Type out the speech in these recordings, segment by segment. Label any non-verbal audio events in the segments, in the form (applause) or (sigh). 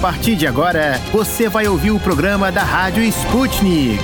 partir de agora, você vai ouvir o programa da Rádio Sputnik.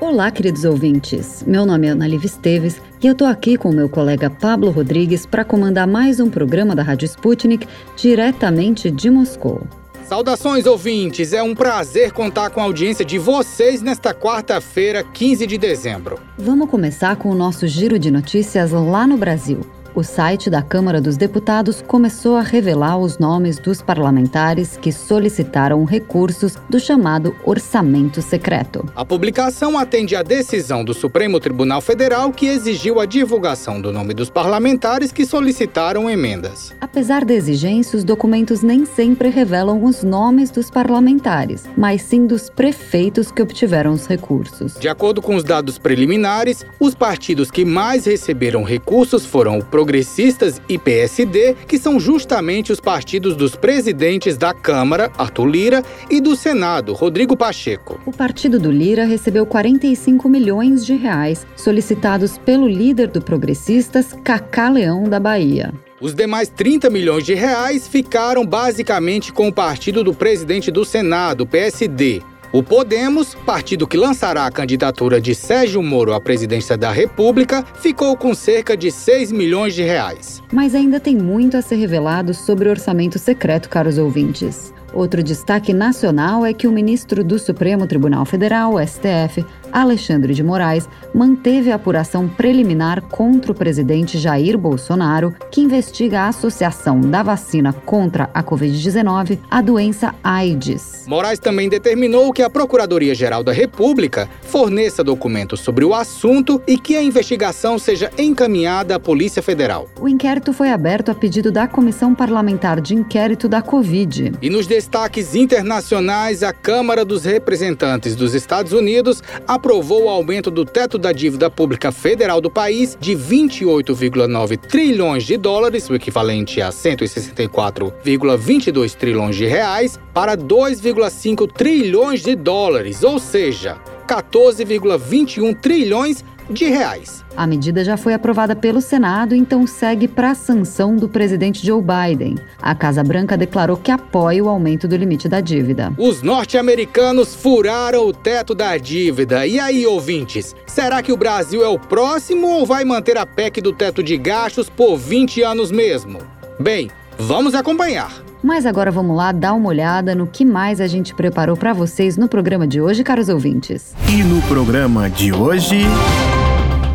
Olá, queridos ouvintes. Meu nome é Ana Liv Esteves e eu tô aqui com o meu colega Pablo Rodrigues para comandar mais um programa da Rádio Sputnik diretamente de Moscou. Saudações, ouvintes! É um prazer contar com a audiência de vocês nesta quarta-feira, 15 de dezembro. Vamos começar com o nosso giro de notícias lá no Brasil. O site da Câmara dos Deputados começou a revelar os nomes dos parlamentares que solicitaram recursos do chamado orçamento secreto. A publicação atende à decisão do Supremo Tribunal Federal que exigiu a divulgação do nome dos parlamentares que solicitaram emendas. Apesar da exigência, os documentos nem sempre revelam os nomes dos parlamentares, mas sim dos prefeitos que obtiveram os recursos. De acordo com os dados preliminares, os partidos que mais receberam recursos foram o Progressistas e PSD, que são justamente os partidos dos presidentes da Câmara, Arthur Lira, e do Senado, Rodrigo Pacheco. O partido do Lira recebeu 45 milhões de reais solicitados pelo líder do Progressistas, Cacá Leão da Bahia. Os demais 30 milhões de reais ficaram basicamente com o partido do presidente do Senado, PSD, o Podemos, partido que lançará a candidatura de Sérgio Moro à presidência da República, ficou com cerca de 6 milhões de reais. Mas ainda tem muito a ser revelado sobre o orçamento secreto, caros ouvintes. Outro destaque nacional é que o ministro do Supremo Tribunal Federal, STF, Alexandre de Moraes, manteve a apuração preliminar contra o presidente Jair Bolsonaro, que investiga a associação da vacina contra a Covid-19 à doença AIDS. Moraes também determinou que a Procuradoria-Geral da República forneça documentos sobre o assunto e que a investigação seja encaminhada à Polícia Federal. O inquérito foi aberto a pedido da Comissão Parlamentar de Inquérito da Covid. E nos destaques internacionais, a Câmara dos Representantes dos Estados Unidos aprovou o aumento do teto da dívida pública federal do país de 28,9 trilhões de dólares, o equivalente a 164,22 trilhões de reais, para 2,5 trilhões de dólares, ou seja, 14,21 trilhões de reais. A medida já foi aprovada pelo Senado, então segue para a sanção do presidente Joe Biden. A Casa Branca declarou que apoia o aumento do limite da dívida. Os norte-americanos furaram o teto da dívida. E aí, ouvintes, será que o Brasil é o próximo ou vai manter a PEC do teto de gastos por 20 anos mesmo? Bem, vamos acompanhar. Mas agora vamos lá dar uma olhada no que mais a gente preparou para vocês no programa de hoje, caros ouvintes. E no programa de hoje.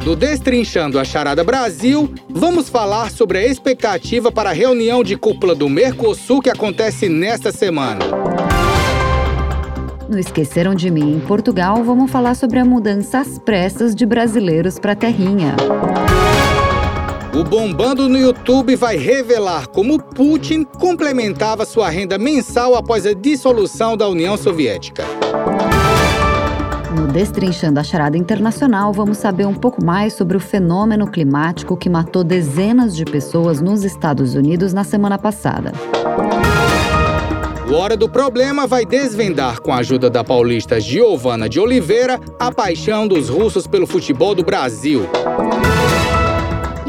Do Destrinchando a Charada Brasil, vamos falar sobre a expectativa para a reunião de cúpula do Mercosul que acontece nesta semana. No Esqueceram de Mim em Portugal, vamos falar sobre a mudança às pressas de brasileiros para a terrinha. O Bombando no YouTube vai revelar como Putin complementava sua renda mensal após a dissolução da União Soviética. No Destrinchando a Charada Internacional, vamos saber um pouco mais sobre o fenômeno climático que matou dezenas de pessoas nos Estados Unidos na semana passada. O Hora do Problema vai desvendar, com a ajuda da paulista Giovana de Oliveira, a paixão dos russos pelo futebol do Brasil.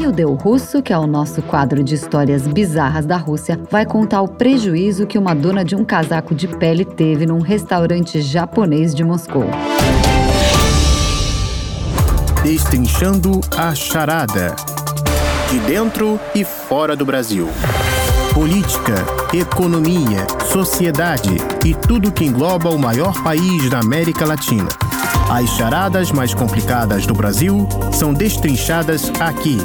E o Deu Russo, que é o nosso quadro de histórias bizarras da Rússia, vai contar o prejuízo que uma dona de um casaco de pele teve num restaurante japonês de Moscou. Destrinchando a charada. De dentro e fora do Brasil. Política, economia, sociedade e tudo que engloba o maior país da América Latina. As charadas mais complicadas do Brasil são destrinchadas aqui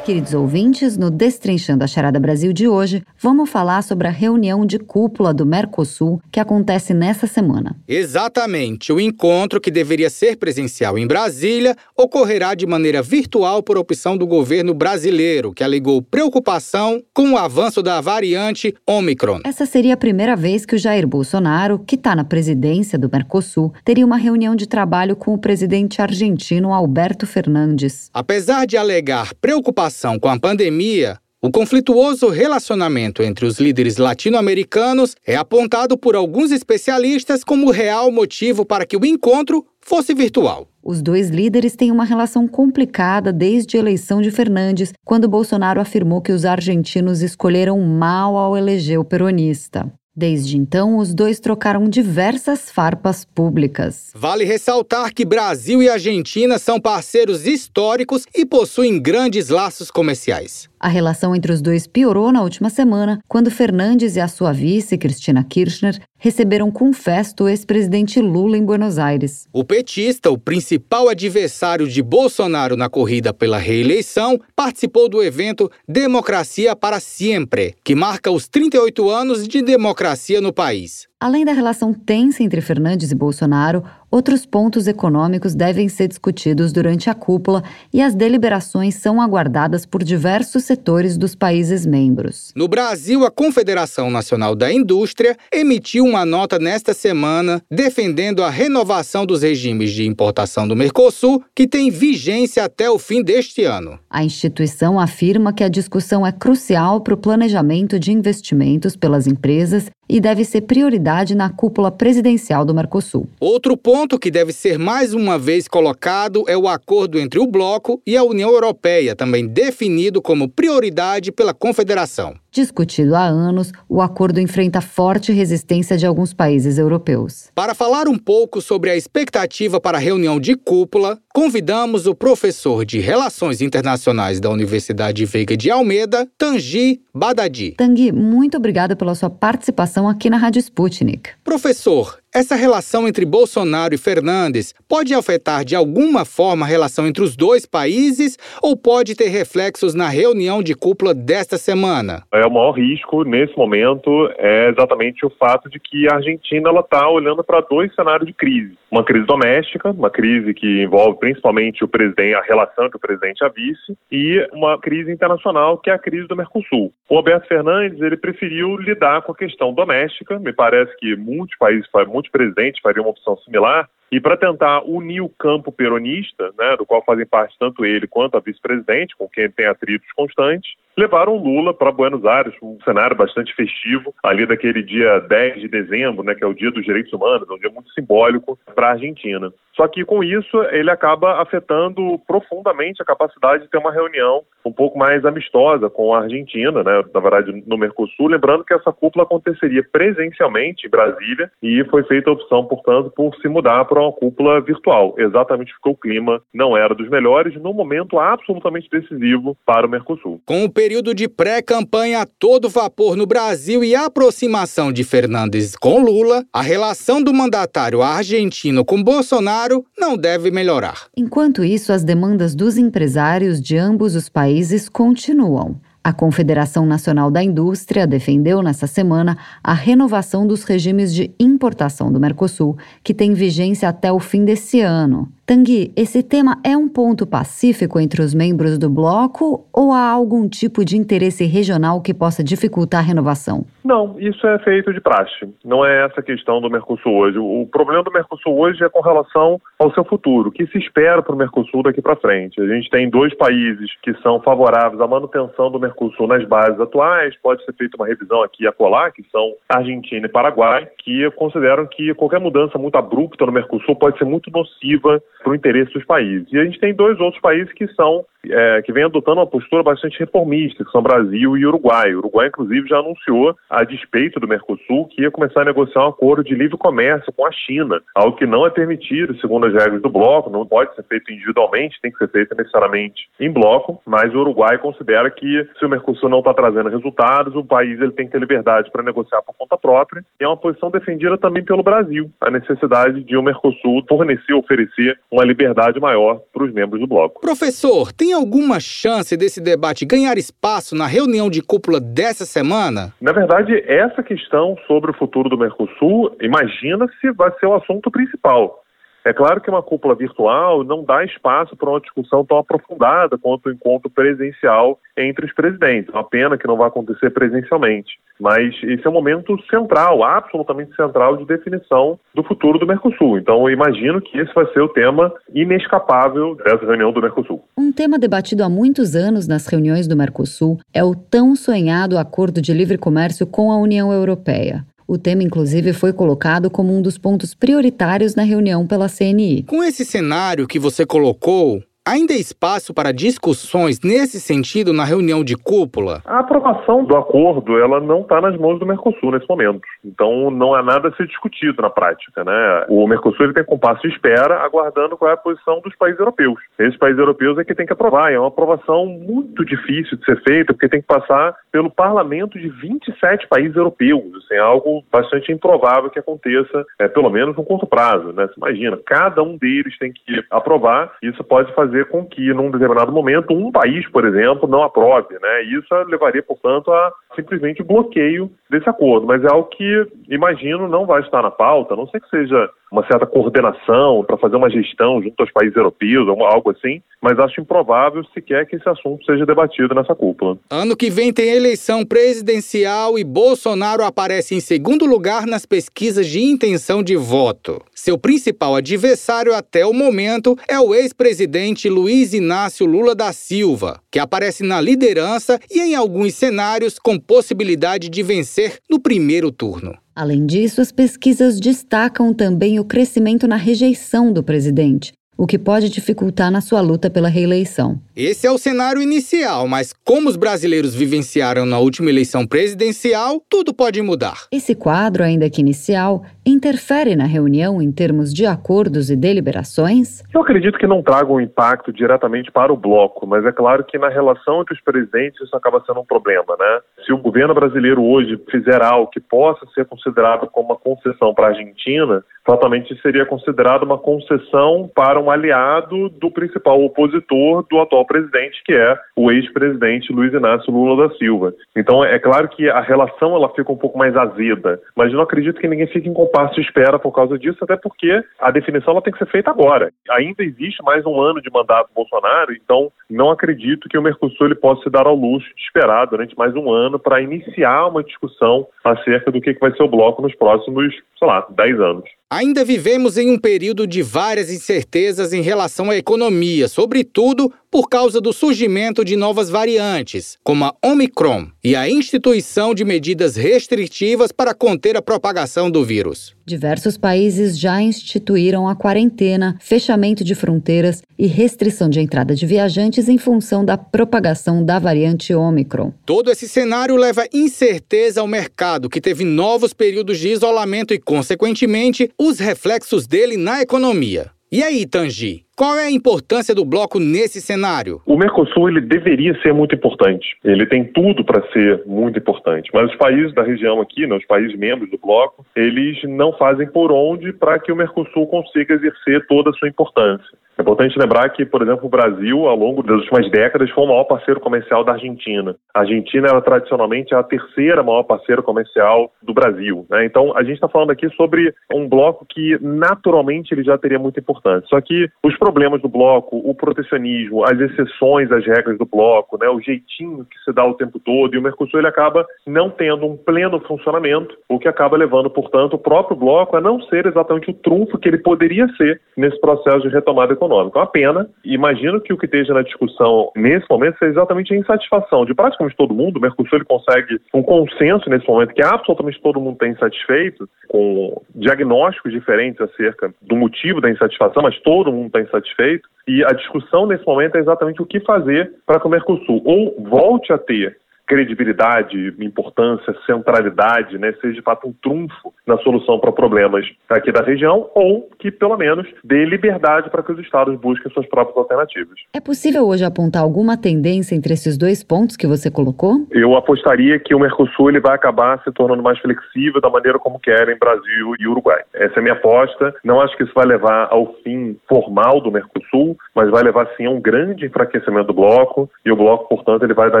Queridos ouvintes, no Destrinchando a Charada Brasil de hoje, vamos falar sobre a reunião de cúpula do Mercosul que acontece nessa semana. Exatamente. O encontro, que deveria ser presencial em Brasília, ocorrerá de maneira virtual por opção do governo brasileiro, que alegou preocupação com o avanço da variante Omicron. Essa seria a primeira vez que o Jair Bolsonaro, que está na presidência do Mercosul, teria uma reunião de trabalho com o presidente argentino Alberto Fernandes. Apesar de alegar preocupação com a pandemia, O conflituoso relacionamento entre os líderes latino-americanos é apontado por alguns especialistas como o real motivo para que o encontro fosse virtual. Os dois líderes têm uma relação complicada desde a eleição de Fernandes, quando Bolsonaro afirmou que os argentinos escolheram mal ao eleger o peronista. Desde então, os dois trocaram diversas farpas públicas. Vale ressaltar que Brasil e Argentina são parceiros históricos e possuem grandes laços comerciais. A relação entre os dois piorou na última semana, quando Fernandes e a sua vice, Cristina Kirchner, receberam com festa o ex-presidente Lula em Buenos Aires. O petista, o principal adversário de Bolsonaro na corrida pela reeleição, participou do evento Democracia para Sempre, que marca os 38 anos de democracia no país. Além da relação tensa entre Fernandes e Bolsonaro, outros pontos econômicos devem ser discutidos durante a cúpula e as deliberações são aguardadas por diversos setores dos países membros. No Brasil, a Confederação Nacional da Indústria emitiu uma nota nesta semana defendendo a renovação dos regimes de importação do Mercosul, que tem vigência até o fim deste ano. A instituição afirma que a discussão é crucial para o planejamento de investimentos pelas empresas e deve ser prioridade na cúpula presidencial do Mercosul. Outro ponto que deve ser mais uma vez colocado é o acordo entre o bloco e a União Europeia, também definido como prioridade pela Confederação. Discutido há anos, o acordo enfrenta forte resistência de alguns países europeus. Para falar um pouco sobre a expectativa para a reunião de cúpula, convidamos o professor de Relações Internacionais da Universidade Veiga de Almeida, Tangi Badadi. Tangi, muito obrigada pela sua participação aqui na Rádio Sputnik. Professor, essa relação entre Bolsonaro e Fernandes pode afetar de alguma forma a relação entre os dois países ou pode ter reflexos na reunião de cúpula desta semana? É o maior risco nesse momento é exatamente o fato de que a Argentina ela está olhando para dois cenários de crise: uma crise doméstica, uma crise que envolve principalmente o presidente, a relação entre o presidente a vice, e uma crise internacional que é a crise do Mercosul. O Alberto Fernandes ele preferiu lidar com a questão doméstica. Me parece que muitos países, presidentes fariam uma opção similar. E para tentar unir o campo peronista, né, do qual fazem parte tanto ele quanto a vice-presidente, com quem tem atritos constantes, levaram Lula para Buenos Aires, um cenário bastante festivo, ali daquele dia 10 de dezembro, né, que é o Dia dos Direitos Humanos, um dia muito simbólico para a Argentina. Só que com isso ele acaba afetando profundamente a capacidade de ter uma reunião um pouco mais amistosa com a Argentina, né, na verdade no Mercosul, lembrando que essa cúpula aconteceria presencialmente em Brasília e foi feita a opção, portanto, por se mudar para uma cúpula virtual. Exatamente porque o clima não era dos melhores no momento absolutamente decisivo para o Mercosul. Com o período de pré-campanha a todo vapor no Brasil e a aproximação de Fernandes com Lula, a relação do mandatário argentino com Bolsonaro não deve melhorar. Enquanto isso, as demandas dos empresários de ambos os países continuam. A Confederação Nacional da Indústria defendeu nessa semana a renovação dos regimes de importação do Mercosul, que tem vigência até o fim desse ano. Tanguy, esse tema é um ponto pacífico entre os membros do bloco ou há algum tipo de interesse regional que possa dificultar a renovação? Não, isso é feito de praxe. Não é essa questão do Mercosul hoje. O problema do Mercosul hoje é com relação ao seu futuro. O que se espera para o Mercosul daqui para frente? A gente tem dois países que são favoráveis à manutenção do Mercosul nas bases atuais. Pode ser feita uma revisão aqui e acolá, que são Argentina e Paraguai, que consideram que qualquer mudança muito abrupta no Mercosul pode ser muito nociva para o interesse dos países. E a gente tem dois outros países que são é, que vem adotando uma postura bastante reformista, que são Brasil e Uruguai. O Uruguai, inclusive, já anunciou, a despeito do Mercosul, que ia começar a negociar um acordo de livre comércio com a China, algo que não é permitido, segundo as regras do bloco, não pode ser feito individualmente, tem que ser feito necessariamente em bloco, mas o Uruguai considera que se o Mercosul não está trazendo resultados, o país ele tem que ter liberdade para negociar por conta própria, e é uma posição defendida também pelo Brasil, a necessidade de o Mercosul fornecer, oferecer uma liberdade maior para os membros do bloco. Professor, tem alguma chance desse debate ganhar espaço na reunião de cúpula dessa semana? Na verdade, essa questão sobre o futuro do Mercosul, imagina se vai ser o assunto principal. É claro que uma cúpula virtual não dá espaço para uma discussão tão aprofundada quanto o encontro presencial entre os presidentes. Uma pena que não vai acontecer presencialmente. Mas esse é um momento central, absolutamente central, de definição do futuro do Mercosul. Então, eu imagino que esse vai ser o tema inescapável dessa reunião do Mercosul. Um tema debatido há muitos anos nas reuniões do Mercosul é o tão sonhado acordo de livre comércio com a União Europeia. O tema, inclusive, foi colocado como um dos pontos prioritários na reunião pela CNI. Com esse cenário que você colocou, Ainda há espaço para discussões nesse sentido na reunião de cúpula? A aprovação do acordo ela não está nas mãos do Mercosul nesse momento. Então não há nada a ser discutido na prática. Né? O Mercosul ele tem compasso de espera, aguardando qual é a posição dos países europeus. Esses países europeus é que tem que aprovar. É uma aprovação muito difícil de ser feita, porque tem que passar pelo parlamento de 27 países europeus. É algo bastante improvável que aconteça, é, pelo menos no curto prazo. Né? Você imagina, cada um deles tem que aprovar. Isso pode fazer fazer com que, num determinado momento, um país, por exemplo, não aprove. Né? Isso levaria, portanto, a simplesmente bloqueio desse acordo. Mas é algo que, imagino, não vai estar na pauta, a não sei que seja uma certa coordenação para fazer uma gestão junto aos países europeus, algo assim, mas acho improvável sequer que esse assunto seja debatido nessa cúpula. Ano que vem tem eleição presidencial e Bolsonaro aparece em segundo lugar nas pesquisas de intenção de voto. Seu principal adversário até o momento é o ex-presidente Luiz Inácio Lula da Silva, que aparece na liderança e em alguns cenários com possibilidade de vencer no primeiro turno. Além disso, as pesquisas destacam também o crescimento na rejeição do presidente, o que pode dificultar na sua luta pela reeleição. Esse é o cenário inicial, mas como os brasileiros vivenciaram na última eleição presidencial, tudo pode mudar. Esse quadro, ainda que inicial, interfere na reunião em termos de acordos e deliberações? Eu acredito que não traga um impacto diretamente para o bloco, mas é claro que na relação entre os presidentes isso acaba sendo um problema, né? Se o governo brasileiro hoje fizer algo que possa ser considerado como uma concessão para a Argentina, fatalmente seria considerado uma concessão para um aliado do principal opositor do atual presidente, que é o ex-presidente Luiz Inácio Lula da Silva. Então, é claro que a relação ela fica um pouco mais azeda, mas não acredito que ninguém fique em compasso de espera por causa disso, até porque a definição ela tem que ser feita agora. Ainda existe mais um ano de mandato do Bolsonaro, então não acredito que o Mercosul ele possa se dar ao luxo de esperar durante mais um ano para iniciar uma discussão acerca do que vai ser o bloco nos próximos, sei lá, 10 anos. Ainda vivemos em um período de várias incertezas em relação à economia, sobretudo por causa do surgimento de novas variantes, como a Omicron, e a instituição de medidas restritivas para conter a propagação do vírus. Diversos países já instituíram a quarentena, fechamento de fronteiras e restrição de entrada de viajantes em função da propagação da variante Omicron. Todo esse cenário leva incerteza ao mercado, que teve novos períodos de isolamento e, consequentemente, os reflexos dele na economia. E aí, Tangi, qual é a importância do bloco nesse cenário? O Mercosul ele deveria ser muito importante. Ele tem tudo para ser muito importante. Mas os países da região aqui, né, os países membros do bloco, eles não fazem por onde para que o Mercosul consiga exercer toda a sua importância. É importante lembrar que, por exemplo, o Brasil, ao longo das últimas décadas, foi o maior parceiro comercial da Argentina. A Argentina era tradicionalmente a terceira maior parceira comercial do Brasil. Né? Então, a gente está falando aqui sobre um bloco que, naturalmente, ele já teria muita importância. Só que os problemas do bloco, o protecionismo, as exceções às regras do bloco, né? o jeitinho que se dá o tempo todo, e o Mercosul ele acaba não tendo um pleno funcionamento, o que acaba levando, portanto, o próprio bloco a não ser exatamente o trunfo que ele poderia ser nesse processo de retomada econômica. É uma pena. Imagino que o que esteja na discussão nesse momento seja exatamente a insatisfação de praticamente todo mundo. O Mercosul ele consegue um consenso nesse momento que absolutamente todo mundo está insatisfeito, com diagnósticos diferentes acerca do motivo da insatisfação, mas todo mundo está insatisfeito. E a discussão nesse momento é exatamente o que fazer para que o Mercosul ou volte a ter credibilidade, importância, centralidade, né, seja de fato um trunfo na solução para problemas aqui da região, ou que pelo menos dê liberdade para que os estados busquem suas próprias alternativas. É possível hoje apontar alguma tendência entre esses dois pontos que você colocou? Eu apostaria que o Mercosul ele vai acabar se tornando mais flexível da maneira como querem Brasil e Uruguai. Essa é a minha aposta. Não acho que isso vai levar ao fim formal do Mercosul, mas vai levar sim a um grande enfraquecimento do bloco e o bloco, portanto, ele vai dar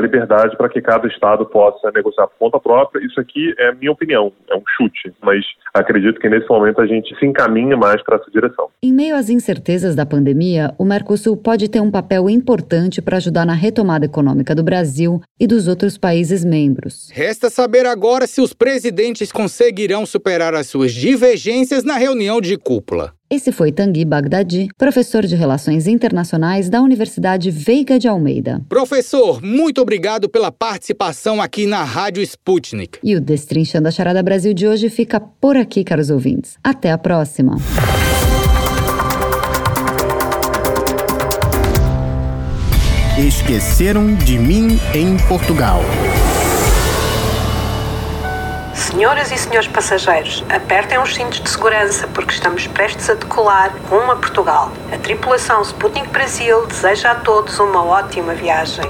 liberdade para que cada cada estado possa negociar por conta própria. Isso aqui é minha opinião, é um chute, mas acredito que nesse momento a gente se encaminha mais para essa direção. Em meio às incertezas da pandemia, o Mercosul pode ter um papel importante para ajudar na retomada econômica do Brasil e dos outros países membros. Resta saber agora se os presidentes conseguirão superar as suas divergências na reunião de cúpula. Esse foi Tanguy Bagdadi, professor de Relações Internacionais da Universidade Veiga de Almeida. Professor, muito obrigado pela participação aqui na Rádio Sputnik. E o Destrinchando a Charada Brasil de hoje fica por aqui, caros ouvintes. Até a próxima. Esqueceram de mim em Portugal. Senhoras e senhores passageiros, apertem os cintos de segurança porque estamos prestes a decolar rumo a Portugal. A tripulação Sputnik Brasil deseja a todos uma ótima viagem.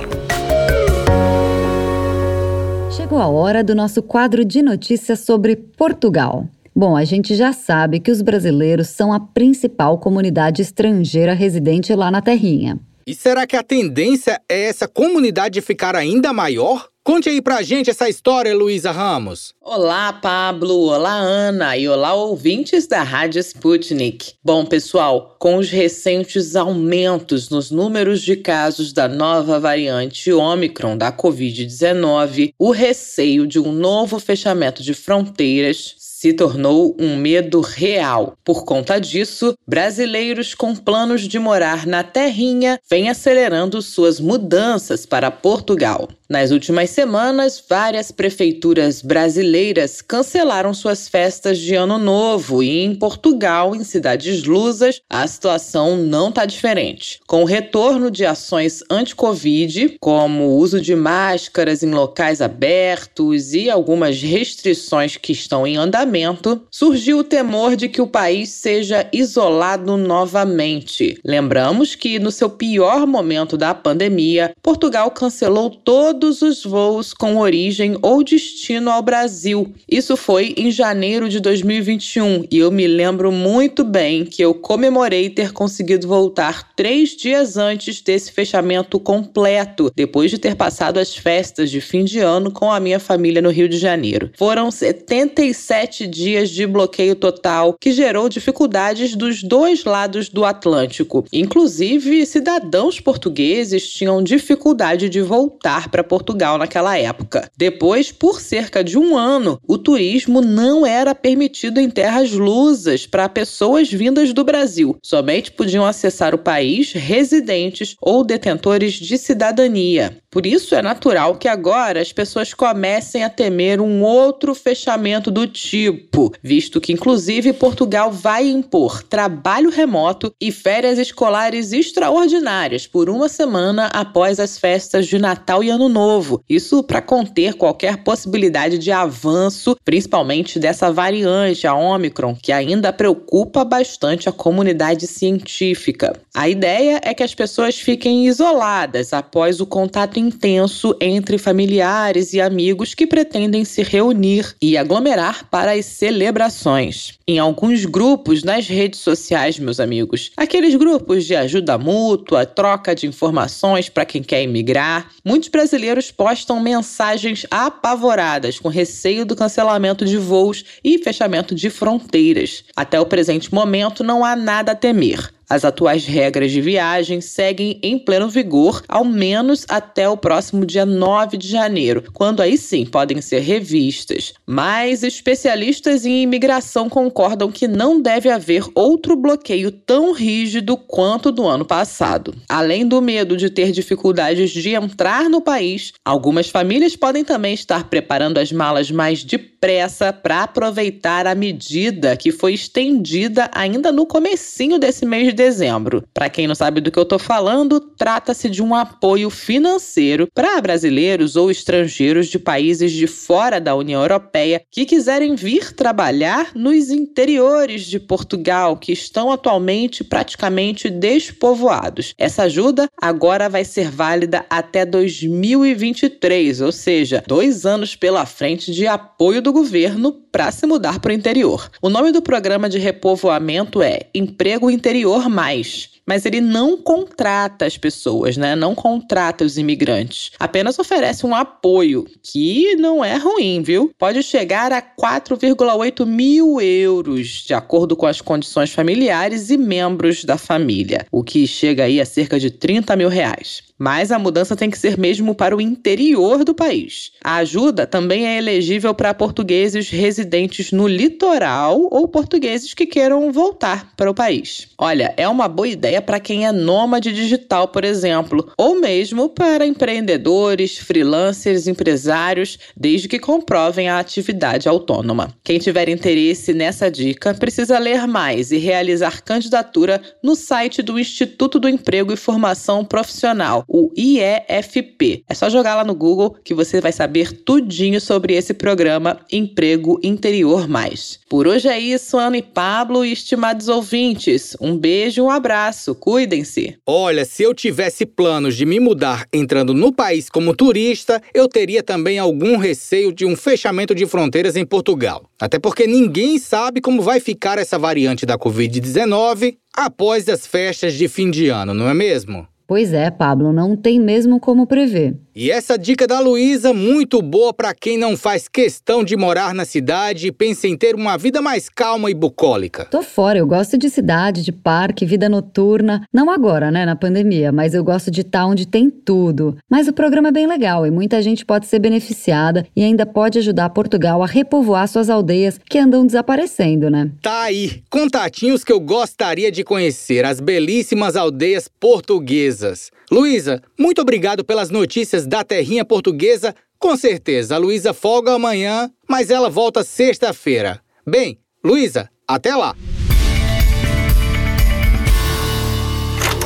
Chegou a hora do nosso quadro de notícias sobre Portugal. Bom, a gente já sabe que os brasileiros são a principal comunidade estrangeira residente lá na Terrinha. E será que a tendência é essa comunidade ficar ainda maior? Conte aí pra gente essa história, Luísa Ramos. Olá, Pablo. Olá, Ana. E olá, ouvintes da Rádio Sputnik. Bom, pessoal, com os recentes aumentos nos números de casos da nova variante Ômicron da Covid-19, o receio de um novo fechamento de fronteiras se tornou um medo real. Por conta disso, brasileiros com planos de morar na terrinha vêm acelerando suas mudanças para Portugal. Nas últimas semanas, várias prefeituras brasileiras cancelaram suas festas de Ano Novo e em Portugal, em cidades lusas, a situação não está diferente. Com o retorno de ações anti-Covid, como o uso de máscaras em locais abertos e algumas restrições que estão em andamento, surgiu o temor de que o país seja isolado novamente. Lembramos que, no seu pior momento da pandemia, Portugal cancelou todo todos os voos com origem ou destino ao Brasil. Isso foi em janeiro de 2021 e eu me lembro muito bem que eu comemorei ter conseguido voltar três dias antes desse fechamento completo, depois de ter passado as festas de fim de ano com a minha família no Rio de Janeiro. Foram 77 dias de bloqueio total que gerou dificuldades dos dois lados do Atlântico. Inclusive, cidadãos portugueses tinham dificuldade de voltar para Portugal naquela época. Depois, por cerca de um ano, o turismo não era permitido em terras lusas para pessoas vindas do Brasil. Somente podiam acessar o país residentes ou detentores de cidadania. Por isso, é natural que agora as pessoas comecem a temer um outro fechamento do tipo, visto que, inclusive, Portugal vai impor trabalho remoto e férias escolares extraordinárias por uma semana após as festas de Natal e Ano Novo. Isso para conter qualquer possibilidade de avanço, principalmente dessa variante, a Omicron, que ainda preocupa bastante a comunidade científica. A ideia é que as pessoas fiquem isoladas após o contato intenso entre familiares e amigos que pretendem se reunir e aglomerar para as celebrações. Em alguns grupos nas redes sociais, meus amigos, aqueles grupos de ajuda mútua, troca de informações para quem quer emigrar, muitos brasileiros brasileiros postam mensagens apavoradas com receio do cancelamento de voos e fechamento de fronteiras. Até o presente momento, não há nada a temer. As atuais regras de viagem seguem em pleno vigor, ao menos até o próximo dia 9 de janeiro, quando aí sim podem ser revistas. Mas especialistas em imigração concordam que não deve haver outro bloqueio tão rígido quanto do ano passado. Além do medo de ter dificuldades de entrar no país, algumas famílias podem também estar preparando as malas mais depressa para aproveitar a medida que foi estendida ainda no comecinho desse mês de dezembro. Para quem não sabe do que eu estou falando, trata-se de um apoio financeiro para brasileiros ou estrangeiros de países de fora da União Europeia que quiserem vir trabalhar nos interiores de Portugal, que estão atualmente praticamente despovoados. Essa ajuda agora vai ser válida até 2023, ou seja, dois anos pela frente de apoio do governo para se mudar para o interior. O nome do programa de repovoamento é Emprego Interior mais. mas ele não contrata as pessoas, né? Não contrata os imigrantes. Apenas oferece um apoio, que não é ruim, viu? Pode chegar a 4,8 mil euros, de acordo com as condições familiares e membros da família, o que chega aí a cerca de 30 mil reais. Mas a mudança tem que ser mesmo para o interior do país. A ajuda também é elegível para portugueses residentes no litoral ou portugueses que queiram voltar para o país. Olha, é uma boa ideia para quem é nômade digital, por exemplo, ou mesmo para empreendedores, freelancers, empresários, desde que comprovem a atividade autônoma. Quem tiver interesse nessa dica precisa ler mais e realizar candidatura no site do Instituto do Emprego e Formação Profissional o IEFP. É só jogar lá no Google que você vai saber tudinho sobre esse programa Emprego Interior Mais. Por hoje é isso, Ana e Pablo e estimados ouvintes. Um beijo, um abraço, cuidem-se. Olha, se eu tivesse planos de me mudar entrando no país como turista, eu teria também algum receio de um fechamento de fronteiras em Portugal. Até porque ninguém sabe como vai ficar essa variante da Covid-19 após as festas de fim de ano, não é mesmo? Pois é, Pablo, não tem mesmo como prever. E essa dica da Luísa, muito boa para quem não faz questão de morar na cidade e pensa em ter uma vida mais calma e bucólica. Tô fora, eu gosto de cidade, de parque, vida noturna. Não agora, né, na pandemia, mas eu gosto de estar onde tem tudo. Mas o programa é bem legal e muita gente pode ser beneficiada e ainda pode ajudar Portugal a repovoar suas aldeias que andam desaparecendo, né? Tá aí, contatinhos que eu gostaria de conhecer, as belíssimas aldeias portuguesas. Luísa, muito obrigado pelas notícias da terrinha portuguesa. Com certeza, a Luísa folga amanhã, mas ela volta sexta-feira. Bem, Luísa, até lá.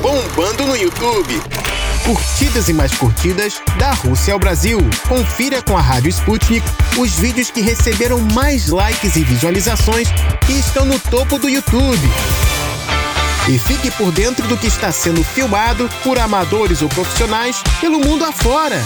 Bombando no YouTube. Curtidas e mais curtidas da Rússia ao Brasil. Confira com a Rádio Sputnik os vídeos que receberam mais likes e visualizações e estão no topo do YouTube e fique por dentro do que está sendo filmado por amadores ou profissionais pelo mundo afora.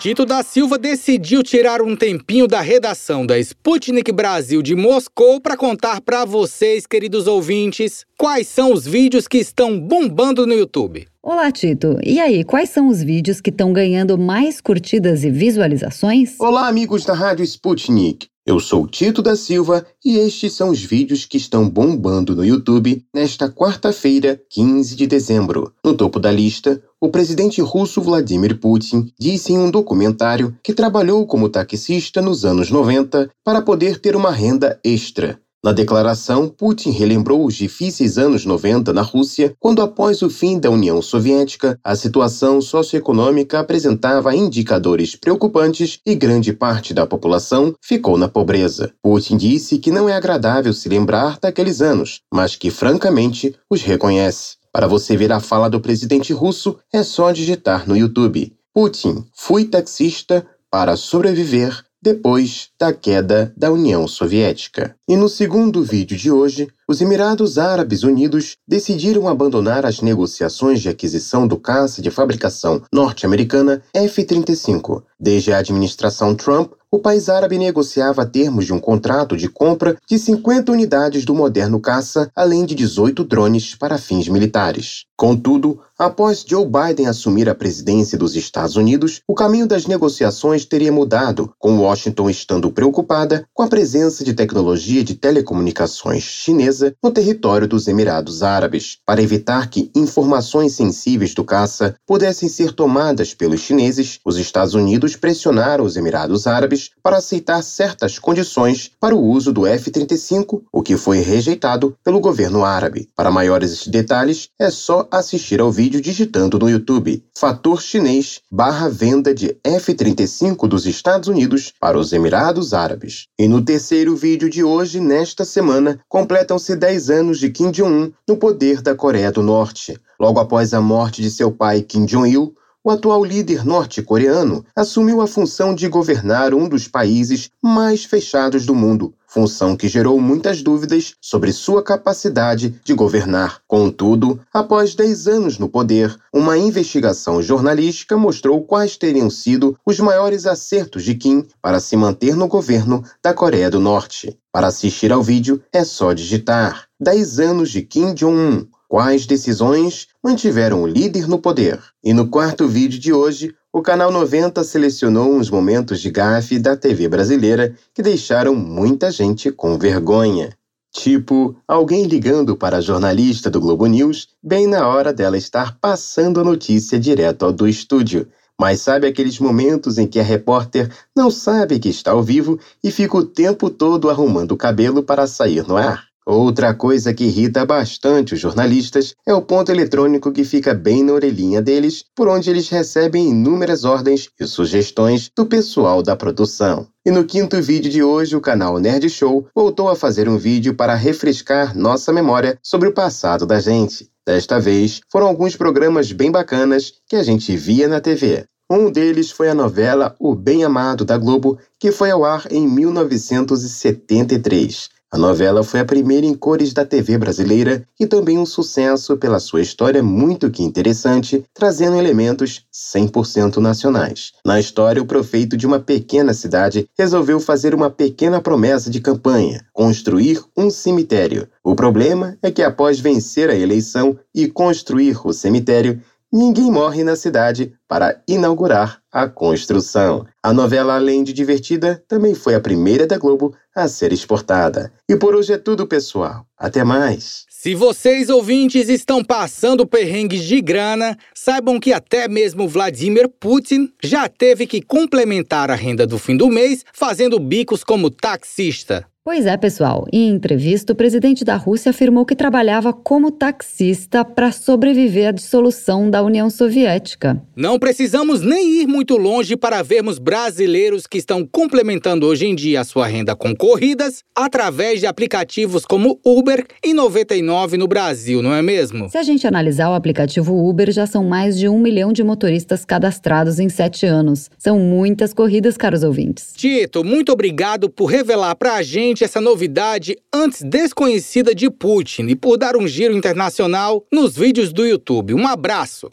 Tito da Silva decidiu tirar um tempinho da redação da Sputnik Brasil de Moscou para contar para vocês, queridos ouvintes, quais são os vídeos que estão bombando no YouTube. Olá, Tito. E aí, quais são os vídeos que estão ganhando mais curtidas e visualizações? Olá, amigos da Rádio Sputnik. Eu sou Tito da Silva e estes são os vídeos que estão bombando no YouTube nesta quarta-feira, 15 de dezembro. No topo da lista, o presidente russo Vladimir Putin disse em um documentário que trabalhou como taxista nos anos 90 para poder ter uma renda extra. Na declaração, Putin relembrou os difíceis anos 90 na Rússia, quando, após o fim da União Soviética, a situação socioeconômica apresentava indicadores preocupantes e grande parte da população ficou na pobreza. Putin disse que não é agradável se lembrar daqueles anos, mas que, francamente, os reconhece. Para você ver a fala do presidente russo, é só digitar no YouTube. Putin, fui taxista para sobreviver depois da queda da União Soviética. E no segundo vídeo de hoje, os Emirados Árabes Unidos decidiram abandonar as negociações de aquisição do caça de fabricação norte-americana F-35. Desde a administração Trump, o país árabe negociava termos de um contrato de compra de 50 unidades do moderno caça, além de 18 drones para fins militares. Contudo, após Joe Biden assumir a presidência dos Estados Unidos, o caminho das negociações teria mudado, com Washington estando preocupada com a presença de tecnologia de telecomunicações chinesa no território dos Emirados Árabes, para evitar que informações sensíveis do caça pudessem ser tomadas pelos chineses. Os Estados Unidos pressionaram os Emirados Árabes para aceitar certas condições para o uso do F-35, o que foi rejeitado pelo governo árabe. Para maiores detalhes, é só assistir ao vídeo digitando no YouTube Fator chinês barra venda de F-35 dos Estados Unidos para os Emirados Árabes. E no terceiro vídeo de hoje, nesta semana, completam-se 10 anos de Kim Jong-un no poder da Coreia do Norte. Logo após a morte de seu pai Kim Jong-il, o atual líder norte-coreano assumiu a função de governar um dos países mais fechados do mundo, função que gerou muitas dúvidas sobre sua capacidade de governar. Contudo, após 10 anos no poder, uma investigação jornalística mostrou quais teriam sido os maiores acertos de Kim para se manter no governo da Coreia do Norte. Para assistir ao vídeo, é só digitar 10 anos de Kim Jong-un quais decisões mantiveram o líder no poder. E no quarto vídeo de hoje, o canal 90 selecionou uns momentos de gafe da TV brasileira que deixaram muita gente com vergonha. Tipo, alguém ligando para a jornalista do Globo News bem na hora dela estar passando a notícia direto do estúdio. Mas sabe aqueles momentos em que a repórter não sabe que está ao vivo e fica o tempo todo arrumando o cabelo para sair no ar? Outra coisa que irrita bastante os jornalistas é o ponto eletrônico que fica bem na orelhinha deles, por onde eles recebem inúmeras ordens e sugestões do pessoal da produção. E no quinto vídeo de hoje, o canal Nerd Show voltou a fazer um vídeo para refrescar nossa memória sobre o passado da gente. Desta vez, foram alguns programas bem bacanas que a gente via na TV. Um deles foi a novela O Bem Amado da Globo, que foi ao ar em 1973. A novela foi a primeira em cores da TV brasileira e também um sucesso pela sua história muito que interessante, trazendo elementos 100% nacionais. Na história, o prefeito de uma pequena cidade resolveu fazer uma pequena promessa de campanha: construir um cemitério. O problema é que após vencer a eleição e construir o cemitério, ninguém morre na cidade para inaugurar a construção. A novela, além de divertida, também foi a primeira da Globo a ser exportada. E por hoje é tudo, pessoal. Até mais. Se vocês ouvintes estão passando perrengues de grana, saibam que até mesmo Vladimir Putin já teve que complementar a renda do fim do mês fazendo bicos como taxista. Pois é, pessoal. Em entrevista, o presidente da Rússia afirmou que trabalhava como taxista para sobreviver à dissolução da União Soviética. Não precisamos nem ir muito longe para vermos brasileiros que estão complementando hoje em dia a sua renda com corridas através de aplicativos como Uber e 99 no Brasil, não é mesmo? Se a gente analisar o aplicativo Uber, já são mais de um milhão de motoristas cadastrados em sete anos. São muitas corridas, caros ouvintes. Tito, muito obrigado por revelar para a gente essa novidade antes desconhecida de Putin e por dar um giro internacional nos vídeos do YouTube. Um abraço!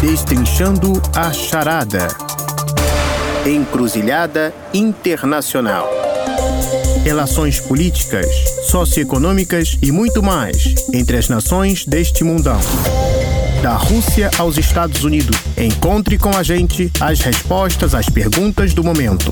Destrinchando a charada. Encruzilhada Internacional. Relações políticas, socioeconômicas e muito mais entre as nações deste mundão da Rússia aos Estados Unidos. Encontre com a gente as respostas às perguntas do momento.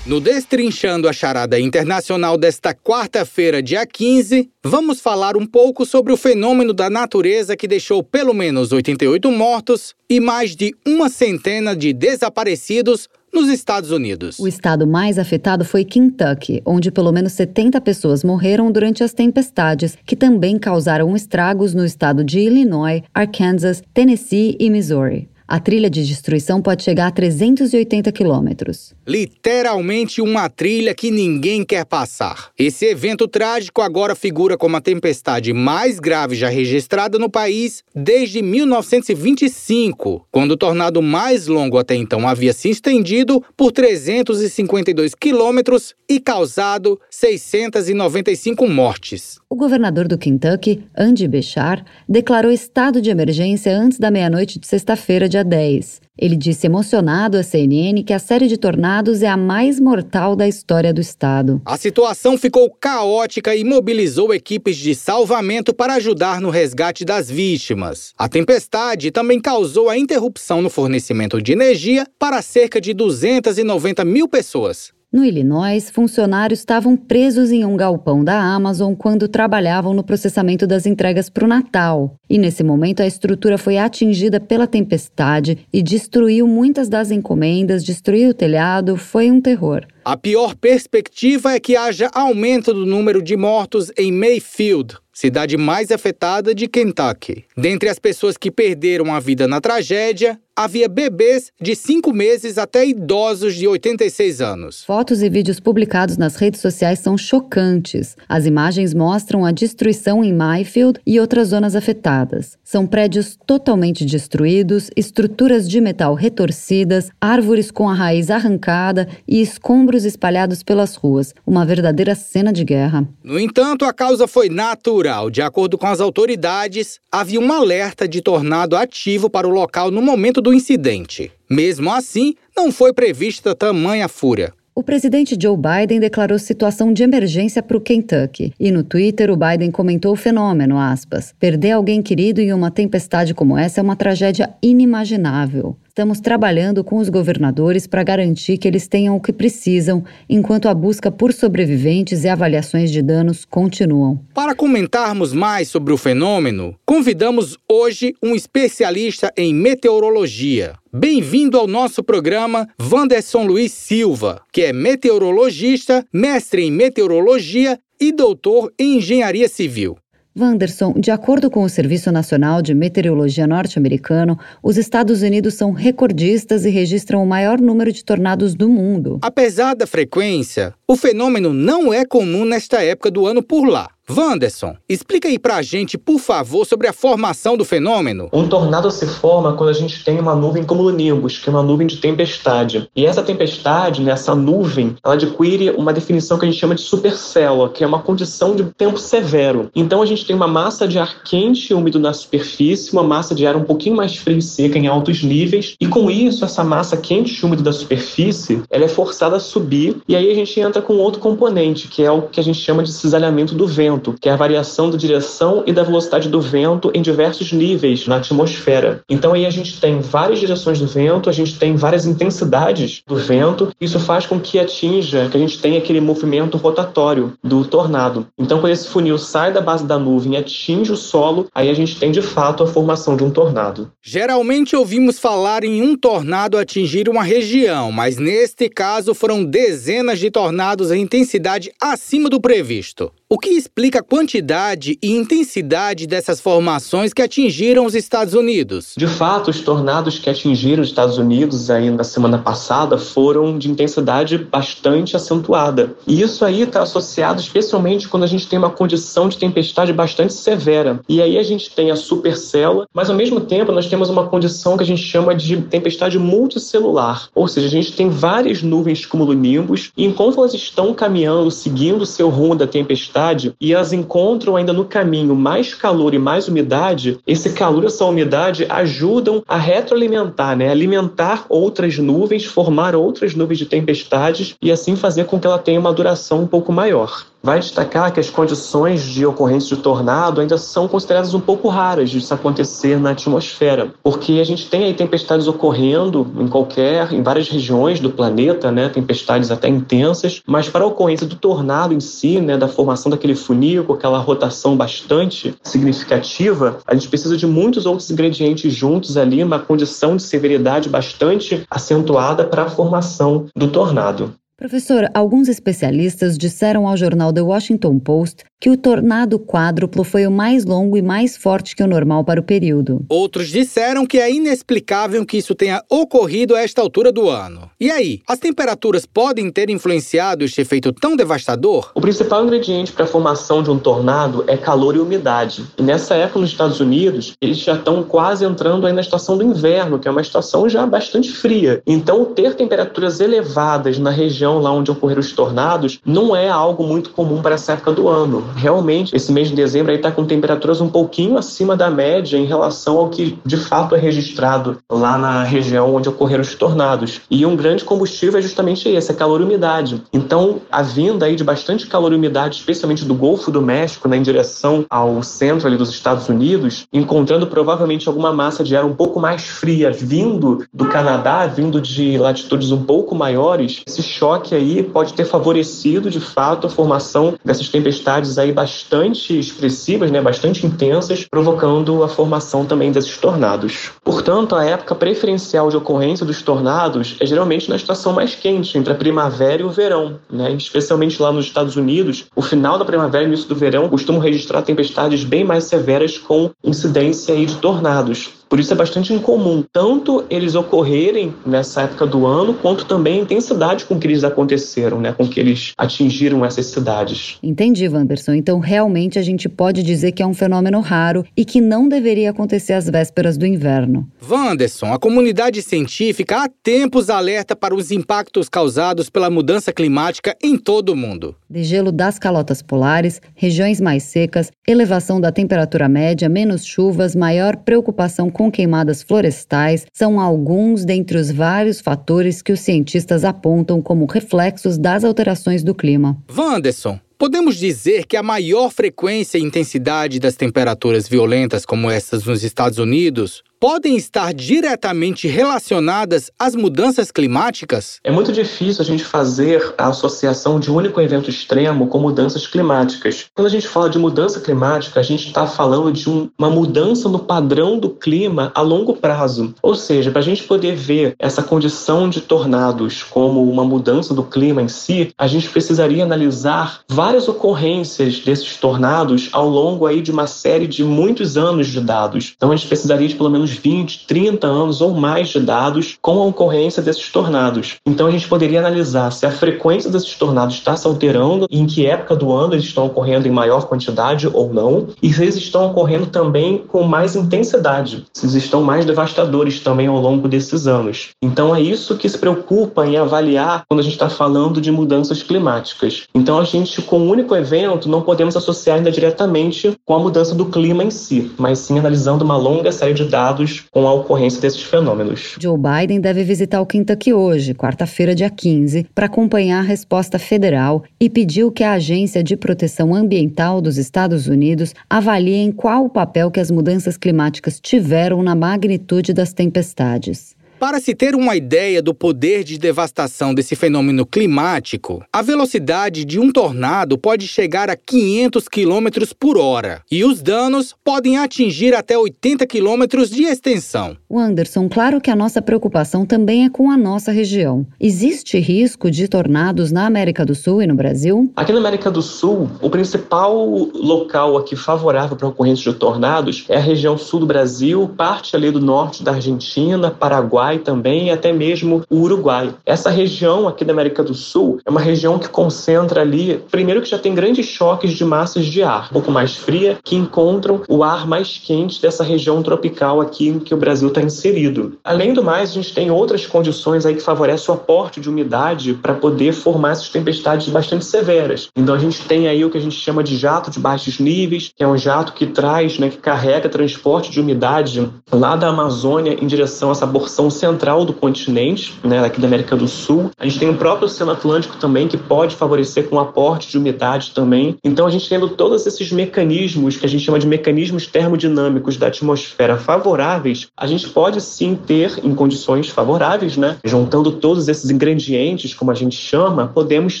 No Destrinchando a Charada Internacional desta quarta-feira, dia 15, vamos falar um pouco sobre o fenômeno da natureza que deixou pelo menos 88 mortos e mais de uma centena de desaparecidos nos Estados Unidos. O estado mais afetado foi Kentucky, onde pelo menos 70 pessoas morreram durante as tempestades, que também causaram estragos no estado de Illinois, Arkansas, Tennessee e Missouri. A trilha de destruição pode chegar a 380 quilômetros. Literalmente uma trilha que ninguém quer passar. Esse evento trágico agora figura como a tempestade mais grave já registrada no país desde 1925, quando o tornado mais longo até então havia se estendido por 352 quilômetros e causado 695 mortes. O governador do Kentucky, Andy Bechar, declarou estado de emergência antes da meia-noite de sexta-feira, dia 10. Ele disse emocionado à CNN que a série de tornados é a mais mortal da história do estado. A situação ficou caótica e mobilizou equipes de salvamento para ajudar no resgate das vítimas. A tempestade também causou a interrupção no fornecimento de energia para cerca de 290 mil pessoas. No Illinois, funcionários estavam presos em um galpão da Amazon quando trabalhavam no processamento das entregas para o Natal. E nesse momento, a estrutura foi atingida pela tempestade e destruiu muitas das encomendas, destruiu o telhado, foi um terror. A pior perspectiva é que haja aumento do número de mortos em Mayfield, cidade mais afetada de Kentucky. Dentre as pessoas que perderam a vida na tragédia, havia bebês de 5 meses até idosos de 86 anos. Fotos e vídeos publicados nas redes sociais são chocantes. As imagens mostram a destruição em Mayfield e outras zonas afetadas. São prédios totalmente destruídos, estruturas de metal retorcidas, árvores com a raiz arrancada e escombros espalhados pelas ruas. Uma verdadeira cena de guerra. No entanto, a causa foi natural. De acordo com as autoridades, havia um alerta de tornado ativo para o local no momento do incidente. Mesmo assim, não foi prevista tamanha fúria. O presidente Joe Biden declarou situação de emergência para o Kentucky. E no Twitter, o Biden comentou o fenômeno, aspas, perder alguém querido em uma tempestade como essa é uma tragédia inimaginável. Estamos trabalhando com os governadores para garantir que eles tenham o que precisam, enquanto a busca por sobreviventes e avaliações de danos continuam. Para comentarmos mais sobre o fenômeno, convidamos hoje um especialista em meteorologia. Bem-vindo ao nosso programa, Vanderson Luiz Silva, que é meteorologista, mestre em meteorologia e doutor em engenharia civil. Wanderson, de acordo com o Serviço Nacional de Meteorologia norte-americano, os Estados Unidos são recordistas e registram o maior número de tornados do mundo. Apesar da frequência, o fenômeno não é comum nesta época do ano por lá. Wanderson, explica aí pra gente, por favor, sobre a formação do fenômeno. Um tornado se forma quando a gente tem uma nuvem cumulonimbus, que é uma nuvem de tempestade. E essa tempestade, né, essa nuvem, ela adquire uma definição que a gente chama de supercélula, que é uma condição de tempo severo. Então a gente tem uma massa de ar quente e úmido na superfície, uma massa de ar um pouquinho mais fria e seca em altos níveis, e com isso essa massa quente e úmida da superfície, ela é forçada a subir, e aí a gente entra com outro componente, que é o que a gente chama de cisalhamento do vento vento, que é a variação da direção e da velocidade do vento em diversos níveis na atmosfera. Então aí a gente tem várias direções do vento, a gente tem várias intensidades do vento, isso faz com que atinja, que a gente tenha aquele movimento rotatório do tornado. Então quando esse funil sai da base da nuvem e atinge o solo, aí a gente tem de fato a formação de um tornado. Geralmente ouvimos falar em um tornado atingir uma região, mas neste caso foram dezenas de tornados em intensidade acima do previsto. O que explica a quantidade e intensidade dessas formações que atingiram os Estados Unidos? De fato, os tornados que atingiram os Estados Unidos ainda na semana passada foram de intensidade bastante acentuada. E isso aí está associado especialmente quando a gente tem uma condição de tempestade bastante severa. E aí a gente tem a supercélula, mas ao mesmo tempo nós temos uma condição que a gente chama de tempestade multicelular. Ou seja, a gente tem várias nuvens cumulonimbus e enquanto elas estão caminhando, seguindo o seu rumo da tempestade, umidade e elas encontram ainda no caminho mais calor e mais umidade, esse calor e essa umidade ajudam a retroalimentar, né? alimentar outras nuvens, formar outras nuvens de tempestades e assim fazer com que ela tenha uma duração um pouco maior vai destacar que as condições de ocorrência de tornado ainda são consideradas um pouco raras de isso acontecer na atmosfera, porque a gente tem aí tempestades ocorrendo em qualquer, em várias regiões do planeta, né, tempestades até intensas, mas para a ocorrência do tornado em si, né, da formação daquele funil com aquela rotação bastante significativa, a gente precisa de muitos outros ingredientes juntos ali, uma condição de severidade bastante acentuada para a formação do tornado. Professor, alguns especialistas disseram ao jornal The Washington Post que o tornado quádruplo foi o mais longo e mais forte que o normal para o período. Outros disseram que é inexplicável que isso tenha ocorrido a esta altura do ano. E aí, as temperaturas podem ter influenciado este efeito tão devastador? O principal ingrediente para a formação de um tornado é calor e umidade. E nessa época nos Estados Unidos, eles já estão quase entrando aí na estação do inverno, que é uma estação já bastante fria. Então, ter temperaturas elevadas na região região lá onde ocorreram os tornados não é algo muito comum para essa época do ano. Realmente, esse mês de dezembro está com temperaturas um pouquinho acima da média em relação ao que de fato é registrado lá na região onde ocorreram os tornados. E um grande combustível é justamente esse, a calor e umidade. Então, a vinda aí de bastante calor e umidade, especialmente do Golfo do México, né, em direção ao centro ali dos Estados Unidos, encontrando provavelmente alguma massa de ar um pouco mais fria vindo do Canadá, vindo de latitudes um pouco maiores, esse choque que aí pode ter favorecido de fato a formação dessas tempestades aí bastante expressivas, né, bastante intensas, provocando a formação também desses tornados. Portanto, a época preferencial de ocorrência dos tornados é geralmente na estação mais quente, entre a primavera e o verão, né? Especialmente lá nos Estados Unidos, o final da primavera e início do verão costumam registrar tempestades bem mais severas com incidência aí de tornados. Por isso é bastante incomum tanto eles ocorrerem nessa época do ano, quanto também a intensidade com que eles aconteceram, né, com que eles atingiram essas cidades. Entendi, Wanderson. Então, realmente a gente pode dizer que é um fenômeno raro e que não deveria acontecer às vésperas do inverno. Wanderson, a comunidade científica há tempos alerta para os impactos causados pela mudança climática em todo o mundo. Degelo das calotas polares, regiões mais secas, elevação da temperatura média, menos chuvas, maior preocupação com queimadas florestais são alguns dentre os vários fatores que os cientistas apontam como reflexos das alterações do clima. Wanderson, Podemos dizer que a maior frequência e intensidade das temperaturas violentas como essas nos Estados Unidos podem estar diretamente relacionadas às mudanças climáticas? É muito difícil a gente fazer a associação de um único evento extremo com mudanças climáticas. Quando a gente fala de mudança climática, a gente está falando de um, uma mudança no padrão do clima a longo prazo. Ou seja, para a gente poder ver essa condição de tornados como uma mudança do clima em si, a gente precisaria analisar várias ocorrências desses tornados ao longo aí de uma série de muitos anos de dados. Então a gente precisaria de pelo menos 20, 30 anos ou mais de dados com a ocorrência desses tornados. Então a gente poderia analisar se a frequência desses tornados está se alterando, em que época do ano eles estão ocorrendo em maior quantidade ou não, e se eles estão ocorrendo também com mais intensidade, se eles estão mais devastadores também ao longo desses anos. Então é isso que se preocupa em avaliar quando a gente está falando de mudanças climáticas. Então a gente, com um único evento, não podemos associar ainda diretamente com a mudança do clima em si, mas sim analisando uma longa série de dados com a ocorrência desses fenômenos. Joe Biden deve visitar o Kentucky hoje, quarta-feira, dia 15, para acompanhar a resposta federal e pediu que a Agência de Proteção Ambiental dos Estados Unidos avalie qual o papel que as mudanças climáticas tiveram na magnitude das tempestades. Para se ter uma ideia do poder de devastação desse fenômeno climático, a velocidade de um tornado pode chegar a 500 km por hora e os danos podem atingir até 80 km de extensão. Anderson, claro que a nossa preocupação também é com a nossa região. Existe risco de tornados na América do Sul e no Brasil? Aqui na América do Sul, o principal local aqui favorável para a ocorrência de tornados é a região sul do Brasil, parte ali do norte da Argentina, Paraguai Paraguai também e até mesmo o Uruguai. Essa região aqui da América do Sul é uma região que concentra ali, primeiro que já tem grandes choques de massas de ar, um pouco mais fria, que encontram o ar mais quente dessa região tropical aqui em que o Brasil está inserido. Além do mais, a gente tem outras condições aí que favorecem o aporte de umidade para poder formar essas tempestades bastante severas. Então a gente tem aí o que a gente chama de jato de baixos níveis, que é um jato que traz, né, que carrega transporte de umidade lá da Amazônia em direção a essa porção central do continente, né, aqui da América do Sul. A gente tem o próprio Oceano Atlântico também, que pode favorecer com o aporte de umidade também. Então, a gente tendo todos esses mecanismos, que a gente chama de mecanismos termodinâmicos da atmosfera favoráveis, a gente pode sim ter, em condições favoráveis, né, juntando todos esses ingredientes, como a gente chama, podemos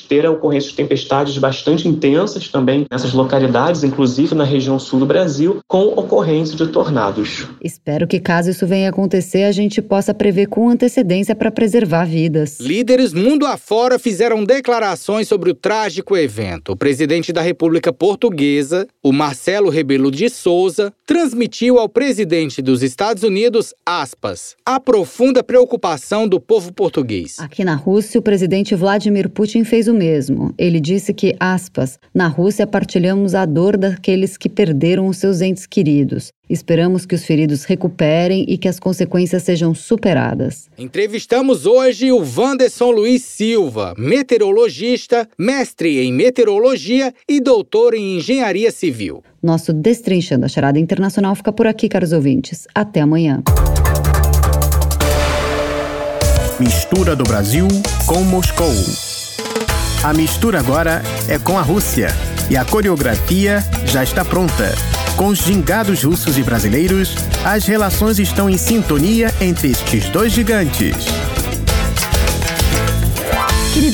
ter a ocorrência de tempestades bastante intensas também nessas localidades, inclusive na região sul do Brasil, com ocorrência de tornados. Espero que, caso isso venha acontecer, a gente possa prever com antecedência para preservar vidas. Líderes mundo afora fizeram declarações sobre o trágico evento. O presidente da República Portuguesa, o Marcelo Rebelo de Souza, transmitiu ao presidente dos Estados Unidos, aspas, a profunda preocupação do povo português. Aqui na Rússia, o presidente Vladimir Putin fez o mesmo. Ele disse que, aspas, na Rússia partilhamos a dor daqueles que perderam os seus entes queridos. Esperamos que os feridos recuperem e que as consequências sejam superadas. Entrevistamos hoje o Wanderson Luiz Silva, meteorologista, mestre em meteorologia e doutor em engenharia civil. Nosso Destrinchando a Charada Internacional fica por aqui, caros ouvintes. Até amanhã. Mistura do Brasil com Moscou. A mistura agora é com a Rússia e a coreografia já está pronta. Com os gingados russos e brasileiros, as relações estão em sintonia entre estes dois gigantes.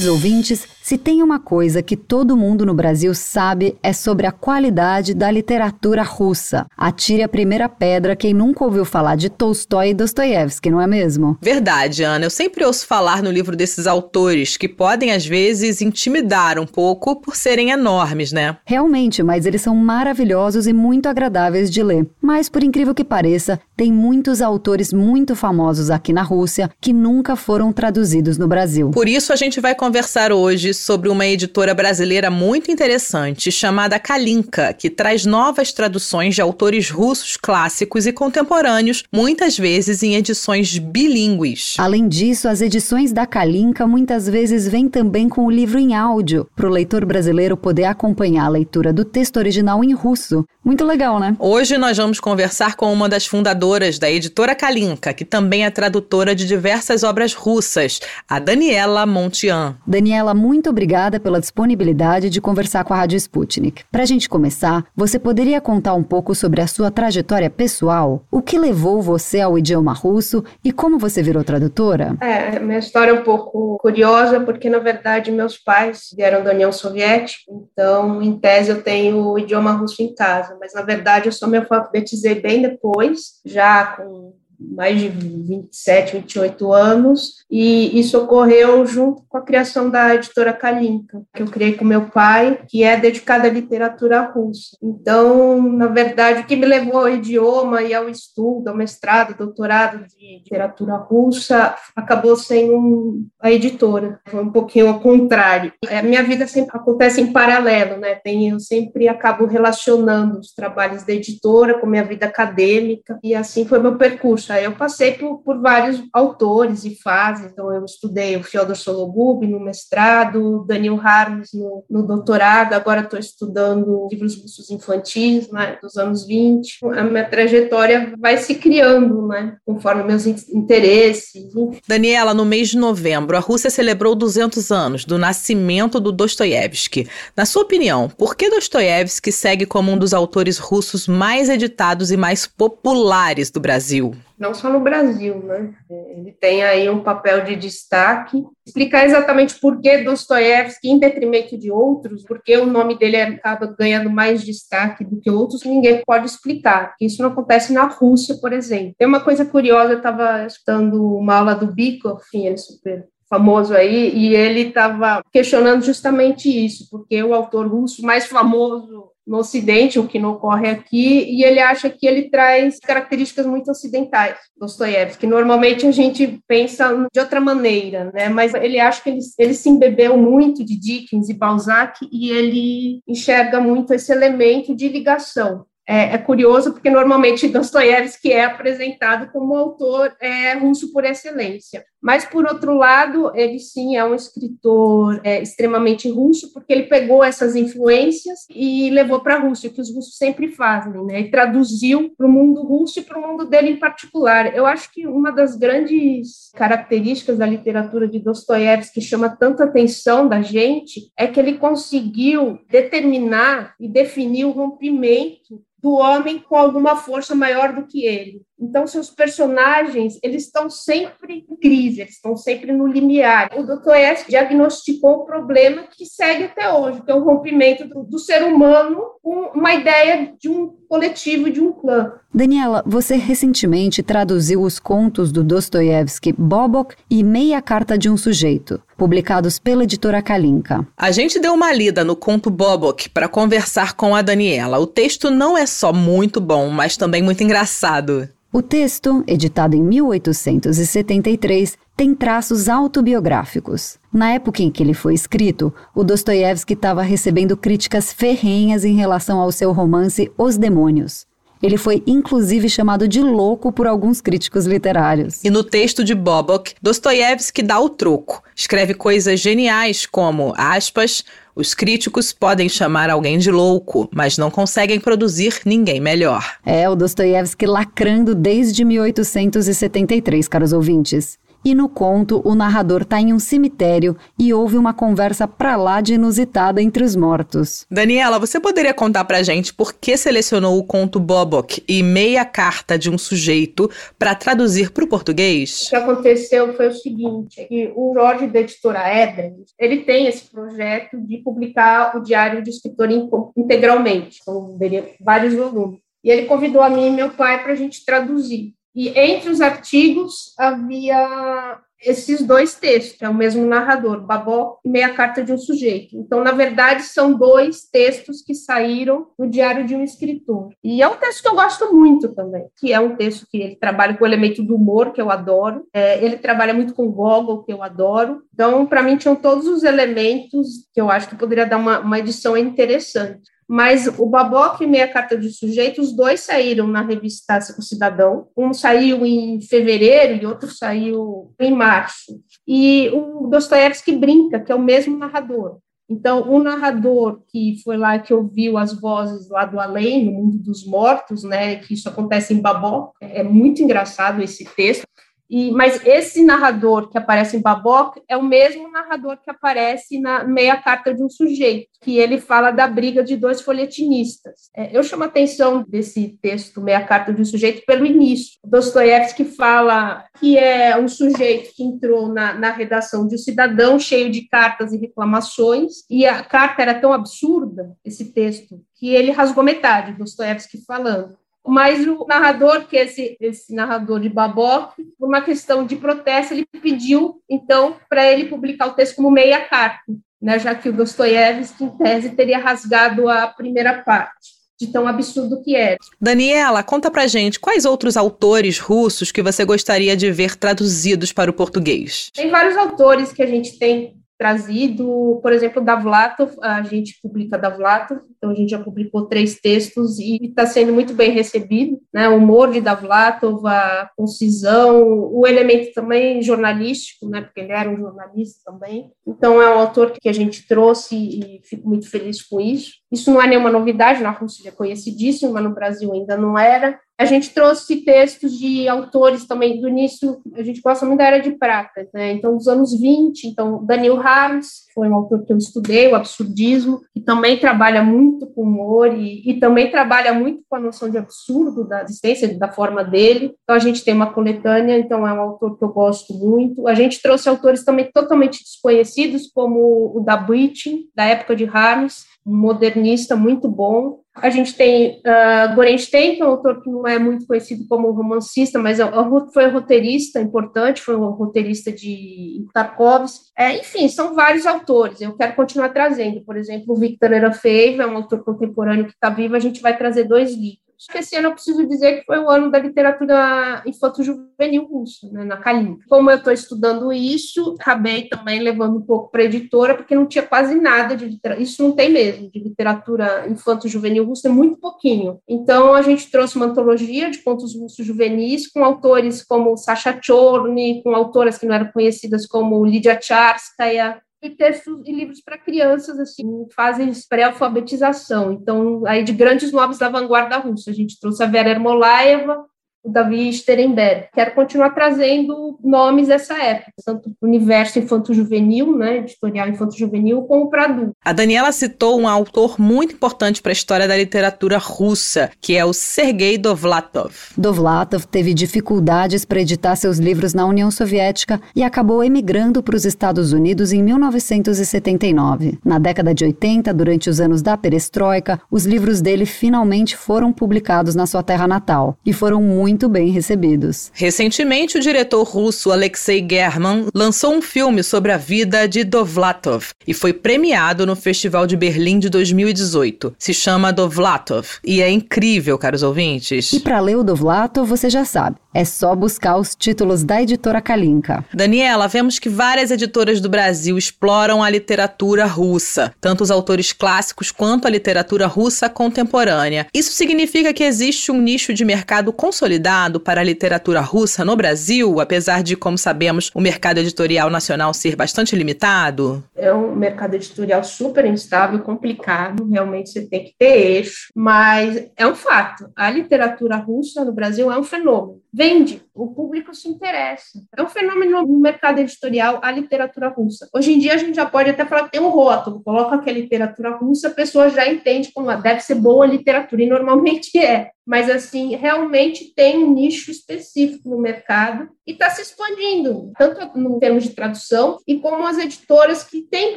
Queridos ouvintes, se tem uma coisa que todo mundo no Brasil sabe é sobre a qualidade da literatura russa. Atire a primeira pedra quem nunca ouviu falar de Tolstói e Dostoiévski, não é mesmo? Verdade, Ana. Eu sempre ouço falar no livro desses autores que podem às vezes intimidar um pouco por serem enormes, né? Realmente, mas eles são maravilhosos e muito agradáveis de ler. Mas por incrível que pareça, tem muitos autores muito famosos aqui na Rússia que nunca foram traduzidos no Brasil. Por isso a gente vai conversar hoje sobre uma editora brasileira muito interessante chamada Kalinka, que traz novas traduções de autores russos clássicos e contemporâneos, muitas vezes em edições bilíngues. Além disso, as edições da Kalinka muitas vezes vêm também com o livro em áudio, para o leitor brasileiro poder acompanhar a leitura do texto original em russo. Muito legal, né? Hoje nós vamos conversar com uma das fundadoras da editora Kalinka, que também é tradutora de diversas obras russas, a Daniela Montian. Daniela, muito obrigada pela disponibilidade de conversar com a Rádio Sputnik. Para a gente começar, você poderia contar um pouco sobre a sua trajetória pessoal? O que levou você ao idioma russo e como você virou tradutora? É, minha história é um pouco curiosa, porque na verdade meus pais vieram da União Soviética, então em tese eu tenho o idioma russo em casa, mas na verdade eu só me alfabetizei bem depois, já com mais de 27, 28 anos, e isso ocorreu junto com a criação da editora Kalinka, que eu criei com meu pai, que é dedicada à literatura russa. Então, na verdade, o que me levou ao idioma e ao estudo, ao mestrado, doutorado de literatura russa, acabou sendo a editora. Foi um pouquinho ao contrário. A minha vida sempre acontece em paralelo, né? Tem, eu sempre acabo relacionando os trabalhos da editora com minha vida acadêmica, e assim foi meu percurso eu passei por, por vários autores e fases, então eu estudei o Fyodor Sologub no mestrado, Daniel Harms no, no doutorado, agora estou estudando livros russos infantis, né, dos anos 20. A minha trajetória vai se criando, né, conforme meus interesses. Daniela, no mês de novembro, a Rússia celebrou 200 anos do nascimento do Dostoiévski. Na sua opinião, por que Dostoiévski segue como um dos autores russos mais editados e mais populares do Brasil? Não só no Brasil, né? Ele tem aí um papel de destaque. Explicar exatamente por que Dostoiévski, em detrimento de outros, porque o nome dele acaba ganhando mais destaque do que outros, ninguém pode explicar. Isso não acontece na Rússia, por exemplo. Tem uma coisa curiosa, eu estava estudando uma aula do Bikov, enfim, ele é super famoso aí, e ele estava questionando justamente isso, porque o autor russo mais famoso no Ocidente, o que não ocorre aqui, e ele acha que ele traz características muito ocidentais, Dostoiévski. Normalmente a gente pensa de outra maneira, né? mas ele acha que ele, ele se embebeu muito de Dickens e Balzac e ele enxerga muito esse elemento de ligação é, é, curioso porque normalmente Dostoiévski é apresentado como autor é, russo por excelência. Mas, por outro lado, ele sim é um escritor é, extremamente russo, porque ele pegou essas influências e levou para a Rússia, que os russos sempre fazem, né? e traduziu para o mundo russo e para o mundo dele em particular. Eu acho que uma das grandes características da literatura de Dostoiévski que chama tanta atenção da gente é que ele conseguiu determinar e definir o rompimento do homem com alguma força maior do que ele. Então, seus personagens, eles estão sempre em crise, eles estão sempre no limiar. O Dr. S diagnosticou um problema que segue até hoje, que é o rompimento do, do ser humano com uma ideia de um coletivo, de um clã. Daniela, você recentemente traduziu os contos do Dostoiévski Bobok e Meia Carta de um Sujeito, publicados pela editora Kalinka. A gente deu uma lida no conto Bobok para conversar com a Daniela. O texto não é só muito bom, mas também muito engraçado. O texto, editado em 1873, tem traços autobiográficos. Na época em que ele foi escrito, o Dostoiévski estava recebendo críticas ferrenhas em relação ao seu romance Os Demônios. Ele foi inclusive chamado de louco por alguns críticos literários. E no texto de Bobok, Dostoiévski dá o troco. Escreve coisas geniais como, aspas, os críticos podem chamar alguém de louco, mas não conseguem produzir ninguém melhor. É o Dostoiévski lacrando desde 1873, caros ouvintes. E no conto, o narrador está em um cemitério e ouve uma conversa pra lá de inusitada entre os mortos. Daniela, você poderia contar pra gente por que selecionou o conto Bobok e meia carta de um sujeito para traduzir para o português? O que aconteceu foi o seguinte, que o Jorge da editora Edren, ele tem esse projeto de publicar o Diário de Escritor integralmente, são vários volumes. E ele convidou a mim e meu pai para a gente traduzir. E entre os artigos havia esses dois textos, é o mesmo narrador, Babó e Meia Carta de um Sujeito. Então, na verdade, são dois textos que saíram no Diário de um Escritor. E é um texto que eu gosto muito também, que é um texto que ele trabalha com o elemento do humor, que eu adoro, é, ele trabalha muito com Gogol, que eu adoro. Então, para mim, tinham todos os elementos que eu acho que poderia dar uma, uma edição interessante. Mas o Baboca e Meia Carta de Sujeito, os dois saíram na revista O Cidadão. Um saiu em fevereiro e outro saiu em março. E o Dostoiévski brinca, que é o mesmo narrador. Então, o narrador que foi lá que ouviu as vozes lá do além, no mundo dos mortos, né, que isso acontece em Babó, é muito engraçado esse texto. E, mas esse narrador que aparece em Babok é o mesmo narrador que aparece na meia carta de um sujeito, que ele fala da briga de dois folhetinistas. É, eu chamo a atenção desse texto, meia carta de um sujeito, pelo início. Dostoiévski fala que é um sujeito que entrou na, na redação de um cidadão cheio de cartas e reclamações, e a carta era tão absurda, esse texto, que ele rasgou metade, Dostoiévski falando mas o narrador, que é esse, esse narrador de Babok, por uma questão de protesto, ele pediu, então, para ele publicar o texto como meia carta, né, já que o Dostoiévski, em tese, teria rasgado a primeira parte de tão absurdo que era. Daniela, conta pra gente quais outros autores russos que você gostaria de ver traduzidos para o português. Tem vários autores que a gente tem trazido, por exemplo, da Vlatov, a gente publica da Vlatov, então a gente já publicou três textos e está sendo muito bem recebido, né, o humor de Davlatov, a concisão, o elemento também jornalístico, né, porque ele era um jornalista também, então é um autor que a gente trouxe e fico muito feliz com isso. Isso não é nenhuma novidade, na Rússia é conhecidíssimo, mas no Brasil ainda não era, a gente trouxe textos de autores também do início, a gente gosta muito da Era de Prata, né? Então, dos anos 20, então, Daniel Harms, foi um autor que eu estudei, o absurdismo, que também trabalha muito com humor e, e também trabalha muito com a noção de absurdo da existência, da forma dele. Então, a gente tem uma coletânea, então é um autor que eu gosto muito. A gente trouxe autores também totalmente desconhecidos, como o da Buitin, da época de Harms, um modernista muito bom. A gente tem uh, Gorenstein, que é um autor que não é muito conhecido como romancista, mas é, foi um roteirista importante, foi um roteirista de Tarkovsky. É, enfim, são vários autores. Eu quero continuar trazendo, por exemplo, o Victor Erafeev, é um autor contemporâneo que está vivo, a gente vai trazer dois livros. Esse ano eu preciso dizer que foi o ano da literatura infanto-juvenil russa, né, na Kalinka. Como eu estou estudando isso, acabei também levando um pouco para a editora, porque não tinha quase nada de literatura, isso não tem mesmo, de literatura infanto-juvenil russa, é muito pouquinho. Então, a gente trouxe uma antologia de contos russos juvenis, com autores como Sasha Chorny, com autoras que não eram conhecidas como Lydia Charskaya, e textos e livros para crianças, assim, em fases pré-alfabetização. Então, aí de grandes nomes da vanguarda russa, a gente trouxe a Vera Ermolaeva, o Davi Sterenberg. Quero continuar trazendo nomes dessa época, tanto para o universo infanto-juvenil, né, editorial infanto-juvenil, como para adulto. A Daniela citou um autor muito importante para a história da literatura russa, que é o Sergei Dovlatov. Dovlatov teve dificuldades para editar seus livros na União Soviética e acabou emigrando para os Estados Unidos em 1979. Na década de 80, durante os anos da perestroika, os livros dele finalmente foram publicados na sua terra natal e foram muito muito bem recebidos. Recentemente, o diretor russo Alexei German lançou um filme sobre a vida de Dovlatov e foi premiado no Festival de Berlim de 2018. Se chama Dovlatov e é incrível, caros ouvintes. E para ler o Dovlatov, você já sabe, é só buscar os títulos da editora Kalinka. Daniela, vemos que várias editoras do Brasil exploram a literatura russa, tanto os autores clássicos quanto a literatura russa contemporânea. Isso significa que existe um nicho de mercado consolidado consolidado para a literatura russa no Brasil, apesar de, como sabemos, o mercado editorial nacional ser bastante limitado? É um mercado editorial super instável, complicado, realmente você tem que ter eixo, mas é um fato. A literatura russa no Brasil é um fenômeno. Vende, o público se interessa. É um fenômeno no mercado editorial a literatura russa. Hoje em dia a gente já pode até falar que tem um rótulo, coloca que é literatura russa, a pessoa já entende como ah, deve ser boa literatura, e normalmente (laughs) é mas assim realmente tem um nicho específico no mercado e está se expandindo, tanto em termos de tradução e como as editoras que têm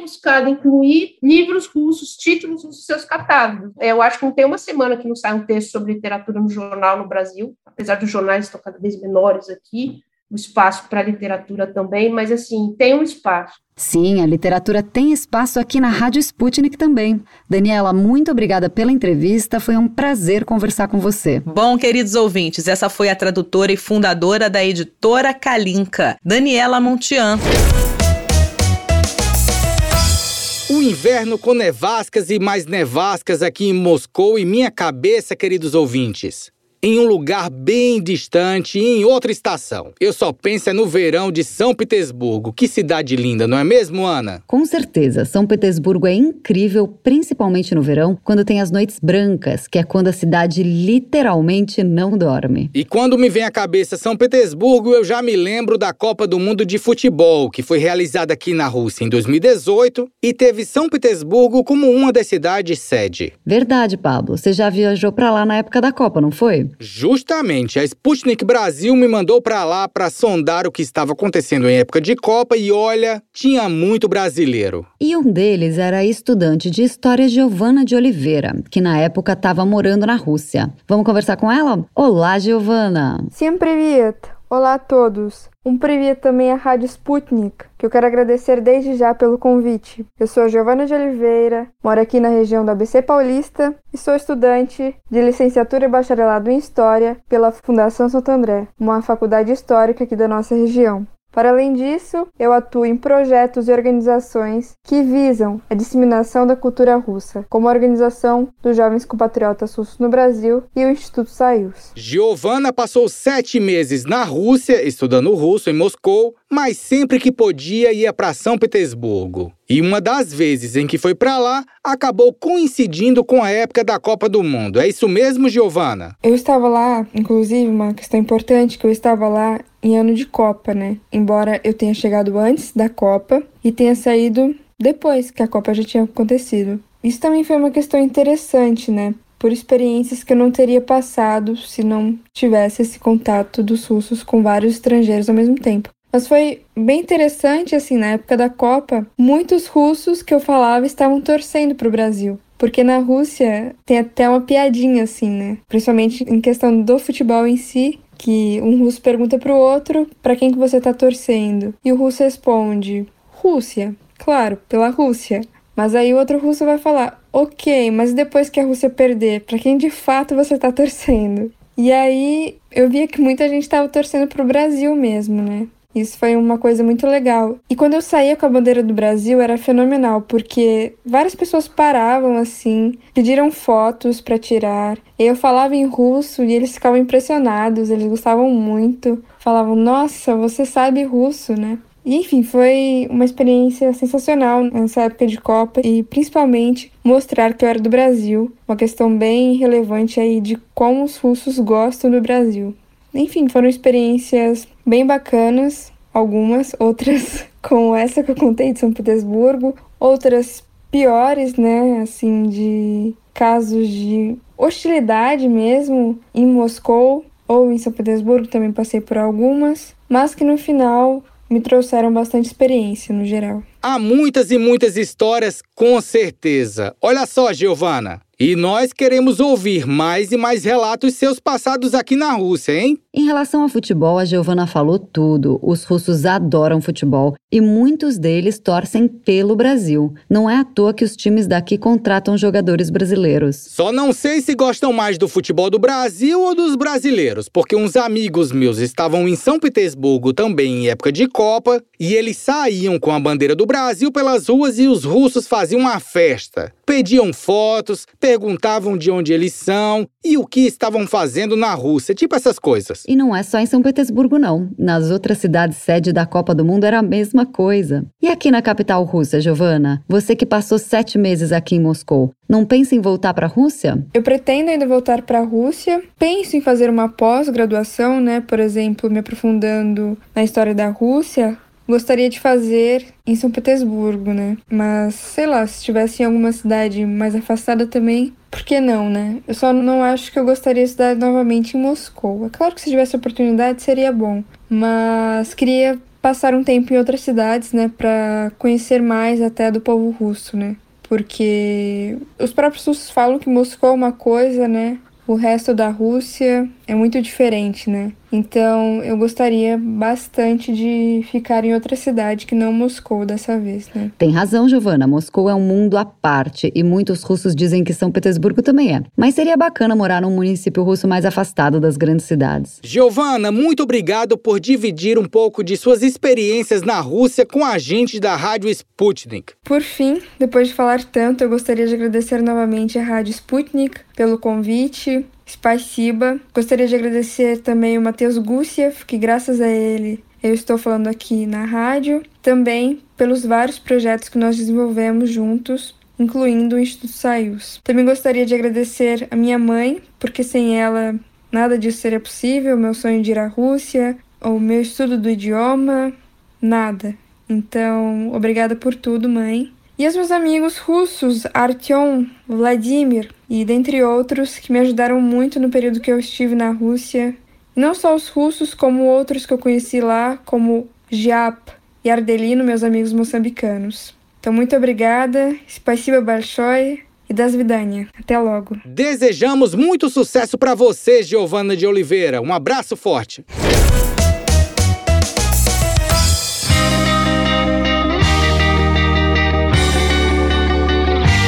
buscado incluir livros russos, títulos russos seus catálogos. É, eu acho que não tem uma semana que não sai um texto sobre literatura no jornal no Brasil, apesar dos jornais estão cada vez menores aqui, o espaço para a literatura também, mas assim, tem um espaço. Sim, a literatura tem espaço aqui na Rádio Sputnik também. Daniela, muito obrigada pela entrevista, foi um prazer conversar com você. Bom, queridos ouvintes, essa foi a tradutora e fundadora da editora Kalinka, Daniela Montian. O inverno com nevascas e mais nevascas aqui em Moscou e minha cabeça, queridos ouvintes em um lugar bem distante, em outra estação. Eu só penso é no verão de São Petersburgo. Que cidade linda, não é mesmo, Ana? Com certeza. São Petersburgo é incrível, principalmente no verão, quando tem as noites brancas, que é quando a cidade literalmente não dorme. E quando me vem à cabeça São Petersburgo, eu já me lembro da Copa do Mundo de Futebol, que foi realizada aqui na Rússia em 2018 e teve São Petersburgo como uma das cidades sede. Verdade, Pablo. Você já viajou para lá na época da Copa, não foi? Justamente, a Sputnik Brasil me mandou para lá para sondar o que estava acontecendo em época de Copa e olha, tinha muito brasileiro. E um deles era a estudante de história Giovana de Oliveira, que na época estava morando na Rússia. Vamos conversar com ela? Olá, Giovana. Всем привет! Olá a todos! Um previa também à Rádio Sputnik, que eu quero agradecer desde já pelo convite. Eu sou a Giovana de Oliveira, moro aqui na região da ABC Paulista e sou estudante de licenciatura e bacharelado em História pela Fundação Santo André, uma faculdade histórica aqui da nossa região. Para além disso, eu atuo em projetos e organizações que visam a disseminação da cultura russa, como a Organização dos Jovens Compatriotas Russos no Brasil e o Instituto Saius. Giovana passou sete meses na Rússia, estudando russo em Moscou, mas sempre que podia ia para São Petersburgo. E uma das vezes em que foi para lá acabou coincidindo com a época da Copa do Mundo. É isso mesmo, Giovana? Eu estava lá, inclusive, uma questão importante que eu estava lá em ano de Copa, né? Embora eu tenha chegado antes da Copa e tenha saído depois que a Copa já tinha acontecido. Isso também foi uma questão interessante, né? Por experiências que eu não teria passado se não tivesse esse contato dos russos com vários estrangeiros ao mesmo tempo. Mas foi bem interessante, assim, na época da Copa, muitos russos que eu falava estavam torcendo para o Brasil. Porque na Rússia tem até uma piadinha, assim, né? Principalmente em questão do futebol em si, que um russo pergunta para o outro para quem que você está torcendo. E o russo responde: Rússia. Claro, pela Rússia. Mas aí o outro russo vai falar: Ok, mas depois que a Rússia perder, para quem de fato você está torcendo? E aí eu via que muita gente estava torcendo para o Brasil mesmo, né? Isso foi uma coisa muito legal. E quando eu saía com a bandeira do Brasil era fenomenal, porque várias pessoas paravam assim, pediram fotos para tirar. Eu falava em russo e eles ficavam impressionados, eles gostavam muito. Falavam: "Nossa, você sabe russo, né?" Enfim, foi uma experiência sensacional nessa época de Copa e principalmente mostrar que eu era do Brasil, uma questão bem relevante aí de como os russos gostam do Brasil. Enfim, foram experiências bem bacanas, algumas, outras (laughs) como essa que eu contei de São Petersburgo, outras piores, né, assim, de casos de hostilidade mesmo em Moscou ou em São Petersburgo, também passei por algumas, mas que no final me trouxeram bastante experiência no geral. Há muitas e muitas histórias, com certeza. Olha só, Giovana. E nós queremos ouvir mais e mais relatos seus passados aqui na Rússia, hein? Em relação ao futebol, a Giovana falou tudo. Os russos adoram futebol e muitos deles torcem pelo Brasil. Não é à toa que os times daqui contratam jogadores brasileiros. Só não sei se gostam mais do futebol do Brasil ou dos brasileiros, porque uns amigos meus estavam em São Petersburgo também em época de Copa e eles saíam com a bandeira do Brasil pelas ruas e os russos faziam uma festa. Pediam fotos, perguntavam de onde eles são e o que estavam fazendo na Rússia, tipo essas coisas. E não é só em São Petersburgo, não. Nas outras cidades sede da Copa do Mundo era a mesma coisa. E aqui na capital russa, Giovana? Você que passou sete meses aqui em Moscou, não pensa em voltar para a Rússia? Eu pretendo ainda voltar para a Rússia. Penso em fazer uma pós-graduação, né? Por exemplo, me aprofundando na história da Rússia gostaria de fazer em São Petersburgo, né? Mas sei lá, se estivesse em alguma cidade mais afastada também, por que não, né? Eu só não acho que eu gostaria de estudar novamente em Moscou. É claro que se tivesse oportunidade seria bom, mas queria passar um tempo em outras cidades, né, para conhecer mais até do povo russo, né? porque os próprios russos falam que Moscou é uma coisa, né? O resto da Rússia é muito diferente, né? Então, eu gostaria bastante de ficar em outra cidade que não Moscou dessa vez, né? Tem razão, Giovana. Moscou é um mundo à parte e muitos russos dizem que São Petersburgo também é. Mas seria bacana morar num município russo mais afastado das grandes cidades. Giovana, muito obrigado por dividir um pouco de suas experiências na Rússia com a gente da Rádio Sputnik. Por fim, depois de falar tanto, eu gostaria de agradecer novamente à Rádio Sputnik pelo convite Spasiba. Gostaria de agradecer também o Matheus Gussiev, que graças a ele eu estou falando aqui na rádio. Também pelos vários projetos que nós desenvolvemos juntos, incluindo o Instituto Saius. Também gostaria de agradecer a minha mãe, porque sem ela nada disso seria possível. Meu sonho de ir à Rússia, o meu estudo do idioma, nada. Então, obrigada por tudo, mãe. E os meus amigos russos, Artyom, Vladimir e dentre outros, que me ajudaram muito no período que eu estive na Rússia. E não só os russos, como outros que eu conheci lá, como Jap e Ardelino, meus amigos moçambicanos. Então, muito obrigada, spasiba большое e das vidania. Até logo. Desejamos muito sucesso para você, Giovana de Oliveira. Um abraço forte.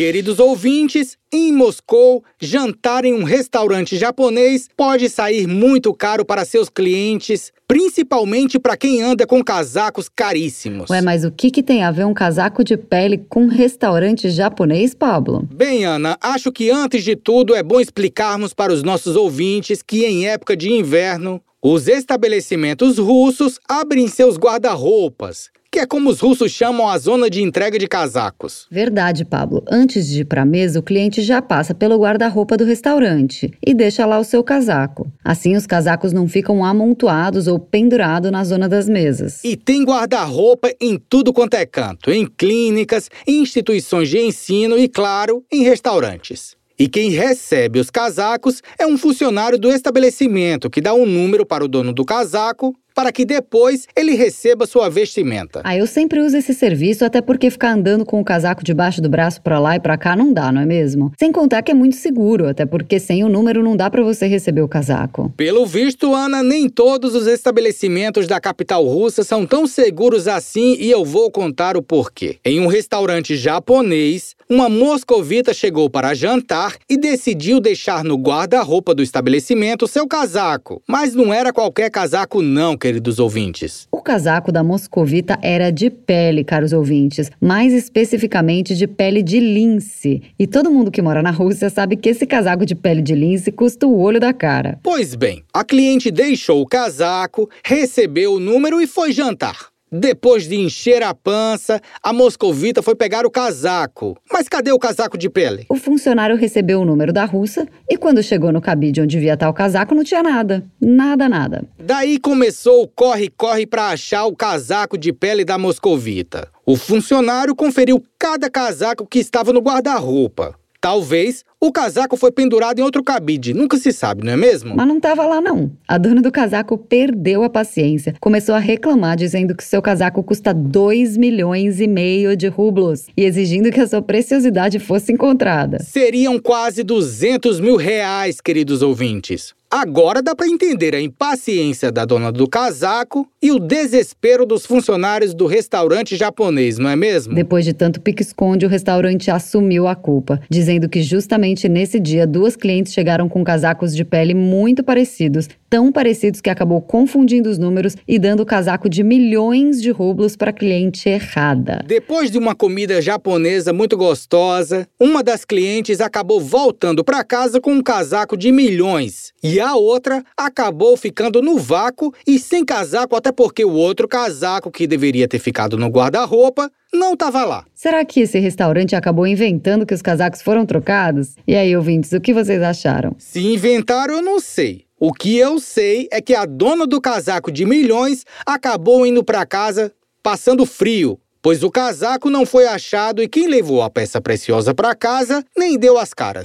Queridos ouvintes, em Moscou, jantar em um restaurante japonês pode sair muito caro para seus clientes, principalmente para quem anda com casacos caríssimos. Ué, mas o que, que tem a ver um casaco de pele com um restaurante japonês, Pablo? Bem, Ana, acho que antes de tudo é bom explicarmos para os nossos ouvintes que em época de inverno, os estabelecimentos russos abrem seus guarda-roupas que é como os russos chamam a zona de entrega de casacos. Verdade, Pablo. Antes de ir para a mesa, o cliente já passa pelo guarda-roupa do restaurante e deixa lá o seu casaco. Assim, os casacos não ficam amontoados ou pendurados na zona das mesas. E tem guarda-roupa em tudo quanto é canto: em clínicas, em instituições de ensino e, claro, em restaurantes. E quem recebe os casacos é um funcionário do estabelecimento que dá um número para o dono do casaco para que depois ele receba sua vestimenta. Ah, eu sempre uso esse serviço, até porque ficar andando com o casaco debaixo do braço para lá e para cá não dá, não é mesmo? Sem contar que é muito seguro, até porque sem o número não dá para você receber o casaco. Pelo visto, Ana, nem todos os estabelecimentos da capital russa são tão seguros assim e eu vou contar o porquê. Em um restaurante japonês, uma moscovita chegou para jantar e decidiu deixar no guarda-roupa do estabelecimento seu casaco. Mas não era qualquer casaco não, querido queridos ouvintes? O casaco da moscovita era de pele, caros ouvintes, mais especificamente de pele de lince. E todo mundo que mora na Rússia sabe que esse casaco de pele de lince custa o olho da cara. Pois bem, a cliente deixou o casaco, recebeu o número e foi jantar. Depois de encher a pança, a moscovita foi pegar o casaco. Mas cadê o casaco de pele? O funcionário recebeu o número da russa e quando chegou no cabide onde devia estar o casaco, não tinha nada. Nada, nada. Daí começou o corre-corre para achar o casaco de pele da moscovita. O funcionário conferiu cada casaco que estava no guarda-roupa. Talvez o casaco foi pendurado em outro cabide, nunca se sabe, não é mesmo? Mas não estava lá não. A dona do casaco perdeu a paciência, começou a reclamar dizendo que seu casaco custa 2 milhões e meio de rublos e exigindo que a sua preciosidade fosse encontrada. Seriam quase 200 mil reais, queridos ouvintes. Agora dá para entender a impaciência da dona do casaco e o desespero dos funcionários do restaurante japonês, não é mesmo? Depois de tanto pique-esconde, o restaurante assumiu a culpa, dizendo que justamente nesse dia duas clientes chegaram com casacos de pele muito parecidos, tão parecidos que acabou confundindo os números e dando o casaco de milhões de rublos para a cliente errada. Depois de uma comida japonesa muito gostosa, uma das clientes acabou voltando para casa com um casaco de milhões e a outra acabou ficando no vácuo e sem casaco, até porque o outro casaco que deveria ter ficado no guarda-roupa não estava lá. Será que esse restaurante acabou inventando que os casacos foram trocados? E aí, ouvintes, o que vocês acharam? Se inventaram, eu não sei. O que eu sei é que a dona do casaco de milhões acabou indo para casa passando frio, pois o casaco não foi achado e quem levou a peça preciosa para casa nem deu as caras.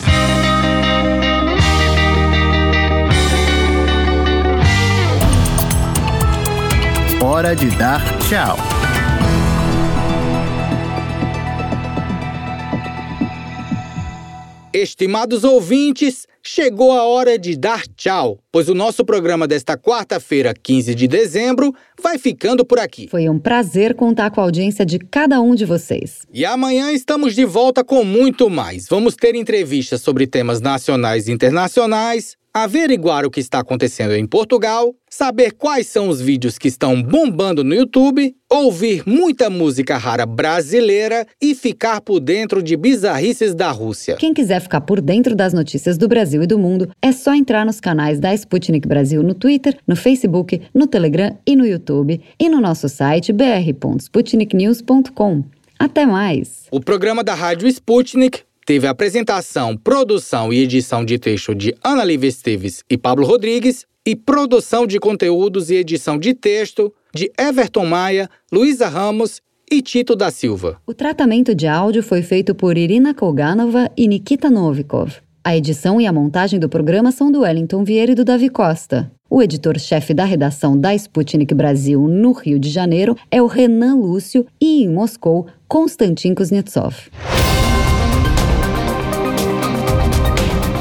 Hora de dar tchau. Estimados ouvintes, chegou a hora de dar tchau, pois o nosso programa desta quarta-feira, 15 de dezembro, vai ficando por aqui. Foi um prazer contar com a audiência de cada um de vocês. E amanhã estamos de volta com muito mais. Vamos ter entrevistas sobre temas nacionais e internacionais, averiguar o que está acontecendo em Portugal, saber quais são os vídeos que estão bombando no YouTube, ouvir muita música rara brasileira e ficar por dentro de bizarrices da Rússia. Quem quiser ficar por dentro das notícias do Brasil e do mundo, é só entrar nos canais da Sputnik Brasil no Twitter, no Facebook, no Telegram e no YouTube e no nosso site br.sputniknews.com. Até mais! O programa da Rádio Sputnik teve apresentação, produção e edição de texto de Ana Lívia Esteves e Pablo Rodrigues e produção de conteúdos e edição de texto de Everton Maia, Luísa Ramos e Tito da Silva. O tratamento de áudio foi feito por Irina Kolganova e Nikita Novikov. A edição e a montagem do programa são do Wellington Vieira e do Davi Costa. O editor-chefe da redação da Sputnik Brasil no Rio de Janeiro é o Renan Lúcio e em Moscou, Konstantin Kuznetsov.